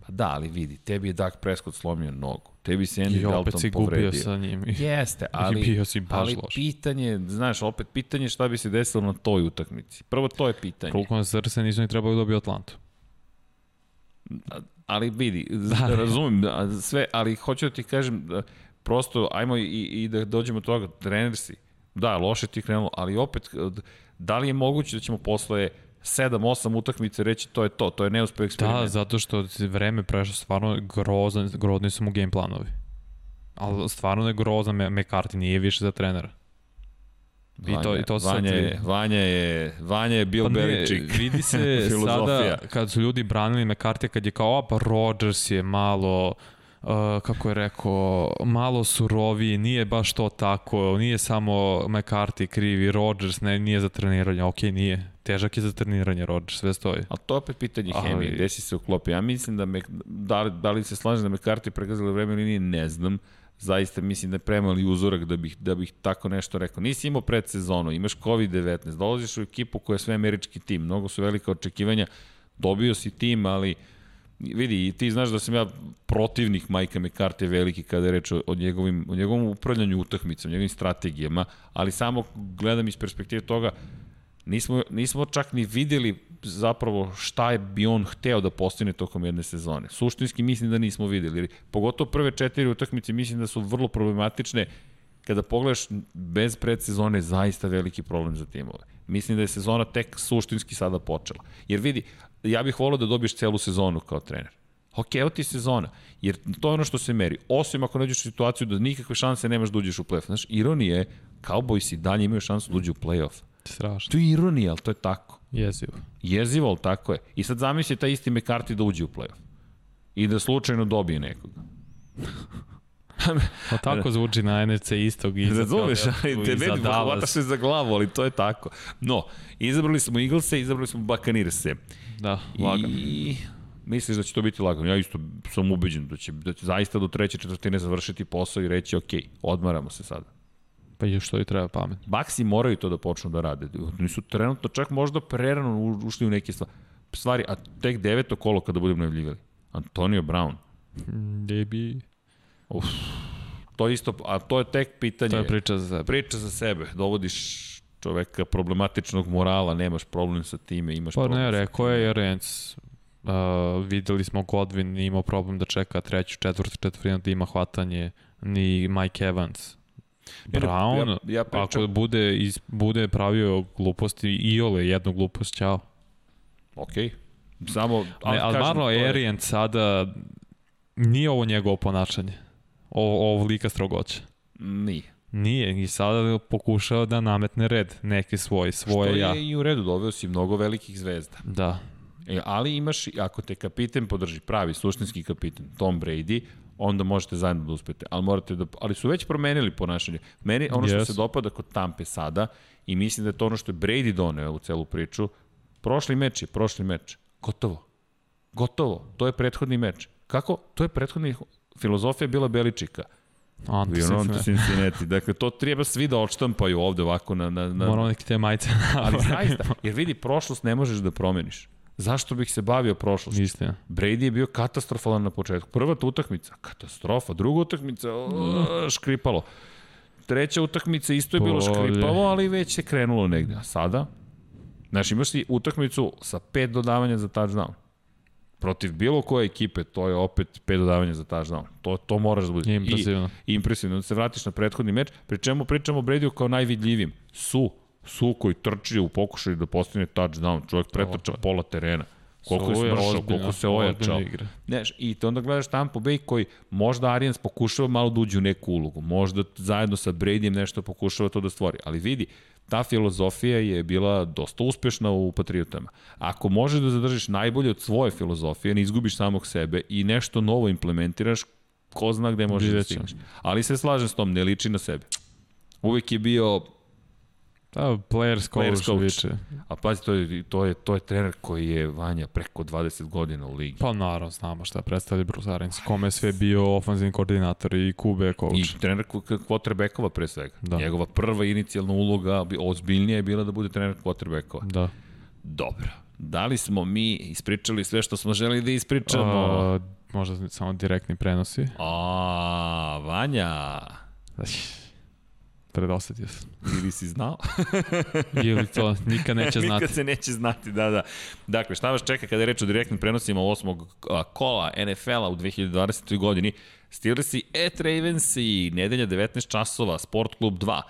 pa da, ali vidi, tebi je Dak Prescott slomio nogu, tebi se Andy I opet Dalton si gubio povredio. sa njim. Jeste, ali, bio si baš ali loš. pitanje, znaš, opet pitanje šta bi se desilo na toj utakmici. Prvo, to je pitanje. Rukom srce nisu ni trebali da dobiju Atlantu. Ali vidi, Da. razumem da, sve, ali hoću da ti kažem, da, prosto, ajmo i, i da dođemo do toga, trener si, da, loše ti krenulo, ali opet, da li je moguće da ćemo posle 7-8 utakmice reći to je to, to je neuspeh eksperiment. Da, zato što vreme prešlo stvarno grozan, grozni su mu game planovi. Ali stvarno je grozan, McCarthy nije više za trenera. I to, i to Vanja, sad je. Vanja je, Vanja je Bill Pa ne, Belichick. vidi se sada, kad su ljudi branili McCarthy, kad je kao, a pa Rodgers je malo, uh, kako je rekao, malo suroviji, nije baš to tako, nije samo McCarthy krivi, Rodgers ne, nije za treniranje, ok, nije. Težak je za treniranje Rodgers, sve stoji. Ali to je opet pitanje Ali- hemije, gde si se uklopio. Ja mislim da, me, da, li, da li se slaže da me karti pregazali vreme ili nije, ne znam. Zaista mislim da je premali uzorak da bih, da bih tako nešto rekao. Nisi imao predsezonu, imaš COVID-19, dolaziš u ekipu koja je sve američki tim, mnogo su velika očekivanja, dobio si tim, ali vidi, ti znaš da sam ja protivnik Majka McCarthy veliki kada je reč o, njegovim, o njegovom upravljanju utakmicom, njegovim strategijama, ali samo gledam iz perspektive toga, nismo, nismo čak ni videli zapravo šta je bi on hteo da postigne tokom jedne sezone. Suštinski mislim da nismo videli. Pogotovo prve četiri utakmice mislim da su vrlo problematične kada pogledaš bez predsezone zaista veliki problem za timove. Mislim da je sezona tek suštinski sada počela. Jer vidi, ja bih volio da dobiješ celu sezonu kao trener. Ok, evo ti sezona. Jer to je ono što se meri. Osim ako nađeš situaciju da nikakve šanse nemaš da uđeš u play-off. Znaš, ironija je, Cowboys i dalje imaju šansu da uđu u play-off. Strašno. To je ironija, ali to je tako. Jezivo. Jezivo, ali tako je. I sad zamisli taj isti McCarthy da uđe u play-off. I da slučajno dobije nekoga. Pa tako zvuči na NFC istog i Razumeš, ali Philadelphia te meni hvataš se za glavu, ali to je tako. No, izabrali smo Eaglese, izabrali smo Buccaneerse. Da, lagano. I misliš da će to biti lagano? Ja isto sam ubeđen da će, da će zaista do treće četvrtine završiti posao i reći ok, odmaramo se sada. Pa i što i treba pamet. Baksi moraju to da počnu da rade. Oni su trenutno čak možda prerano ušli u neke stvari. stvari, a tek deveto kolo kada budemo najavljivali. Antonio Brown. Gde bi... Uf, to je isto, a to je tek pitanje. To je priča za sebe. priča za sebe. Dovodiš čoveka problematičnog morala, nemaš problem sa time, imaš Pa problem ne, sa rekao je Jerenc. Uh, videli smo Godwin imao problem da čeka treću, četvrtu, četvrtinu da ima hvatanje, ni Mike Evans. Ne, ne, Brown, ja- ja pričam- ako bude, iz, bude pravio gluposti, i ole jednu glupost, ćao. Ok. Samo, Ne, ali kažem, Marlo to je- sada nije ovo njegovo ponašanje. Ovo, lika strogoća. Nije. Nije, i sada pokušao da nametne red, neki svoj, svoje Što ja. je i u redu, doveo si mnogo velikih zvezda. Da, E, ali imaš, ako te kapiten podrži, pravi suštinski kapiten, Tom Brady, onda možete zajedno da uspete. Ali, morate da, ali su već promenili ponašanje. Meni, ono što Yes. se dopada kod Tampe sada, i mislim da je to ono što je Brady doneo u celu priču, prošli meč je prošli meč. Gotovo. Gotovo. To je prethodni meč. Kako? To je prethodni filozofija bila Beličika. on We are on to Cincinnati. Dakle, to treba svi da odštampaju ovde ovako na... na, na Moramo neki te majice ali zaista, jer vidi, prošlost ne možeš da promeniš. Zašto bih se bavio prošlošću? Istina. Brady je bio katastrofalan na početku. Prva ta utakmica, katastrofa. Druga utakmica, o, škripalo. Treća utakmica isto je bilo škripavo, ali već je krenulo negde. A sada, znaš, imaš ti utakmicu sa pet dodavanja za touchdown. Protiv bilo koje ekipe, to je opet pet dodavanja za touchdown. To, to moraš da bude. Impresivno. I, impresivno. Da se vratiš na prethodni meč, pri čemu pričamo Bradyu kao najvidljivim. Su, su koji trči u pokušaju da postigne touchdown. Čovjek pretrča pola terena. koliko je smršao, koliko se ojačao. Znaš, I te onda gledaš Tampa Bay koji možda Arians pokušava malo da uđe u neku ulogu, možda zajedno sa Bradyjem nešto pokušava to da stvori, ali vidi, ta filozofija je bila dosta uspešna u Patriotama. Ako možeš da zadržiš najbolje od svoje filozofije, ne izgubiš samog sebe i nešto novo implementiraš, ko zna gde možeš da stigneš. Ali se slažem s tom, ne liči na sebe. Uvek je bio Da, players coach, Players coach. više. A pazi, to je, to, je, to je trener koji je Vanja preko 20 godina u ligi. Pa naravno, znamo šta predstavlja Bruce Arians, kome je sve bio ofenzivni koordinator i QB coach. I trener quarterbackova pre svega. Da. Njegova prva inicijalna uloga, bi- ozbiljnija je bila da bude trener quarterbackova. Da. Dobro. Da li smo mi ispričali sve što smo želeli da ispričamo? A, možda samo direktni prenosi. A, Vanja, Predosetio sam. ili si znao? Ili to nikad neće znati. Nikad se neće znati, da, da. Dakle, šta vas čeka kada je reč o direktnim prenosima osmog kola NFL-a u 2020. godini? Steelersi at Ravensi, nedelja 19 časova, Sport klub 2.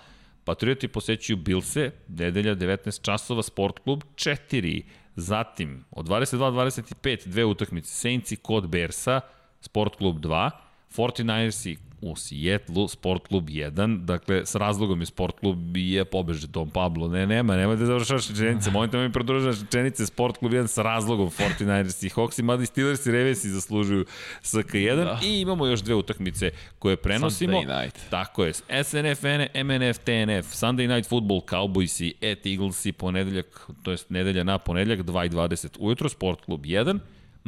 Patrioti posećuju Bilse, nedelja 19 časova, Sport klub 4. Zatim, od 22-25, dve utakmice, Saintsi kod Bersa, Sport klub 2, 49ersi u Sijetlu, Sport klub 1, dakle, s razlogom je Sport klub i je pobeže Don Pablo, ne, nema, nema da završaš rečenice, mojte mi produžaš rečenice, Sport klub 1 s razlogom 49ers i Hawks i mada i Steelers i Ravens zaslužuju SK1 da. i imamo još dve utakmice koje prenosimo. Sunday night. Tako je, SNF, MNF, TNF, Sunday Night Football, Cowboysi, at Eaglesi, ponedeljak, to jest nedelja na ponedeljak, 2.20 ujutro, Sport klub 1,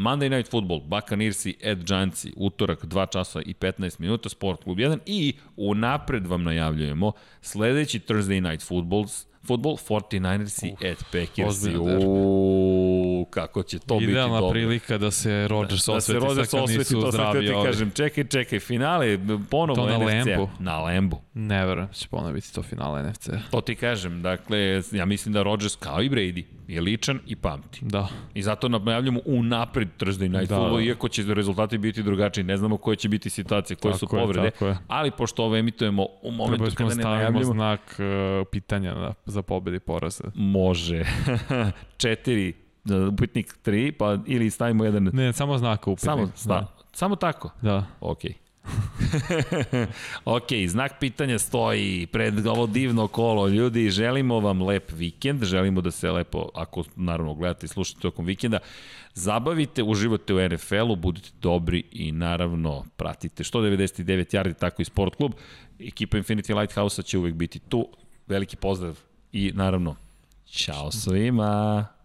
Monday Night Football, Buccaneersi at Giantsi, utorak 2 časa i 15 minuta, Sport klub 1 i unapred vam najavljujemo sledeći Thursday Night Football, Football 49ersi uh, at Packersi. ozbiljno derbi. Kako će to biti Idealna dobro. prilika da se Rodgers Da se osveti, Rodgers sad kad osveti, to sam zdravi htio ti kažem, čekaj, čekaj, finale, ponovo To na NFC. Lambu. Na Lambu. Ne verujem, da će ponoviti to finale NFC. To ti kažem, dakle, ja mislim da Rodgers kao i Brady je ličan i pamti. Da. I zato najavljamo u napred Thursday Night Da. Football, iako će rezultati biti drugačiji. Ne znamo koje će biti situacije, koje su Tako je, povrede, tako je. ali pošto ovo emitujemo u momentu kada ne stavimo najavljamo, znak uh, pitanja na, za pobedi i poraze. može. Četiri, upitnik tri, pa ili stavimo jedan... Ne, samo znaka upitnik. Samo, sta, samo tako. Da. Ok. ok, znak pitanja stoji pred ovo divno kolo. Ljudi, želimo vam lep vikend, želimo da se lepo, ako naravno gledate i slušate tokom vikenda, zabavite, uživate u NFL-u, budite dobri i naravno pratite što 99 yardi, tako i Sport klub. Ekipa Infinity Lighthouse-a će uvek biti tu. Veliki pozdrav i naravno, čao svima!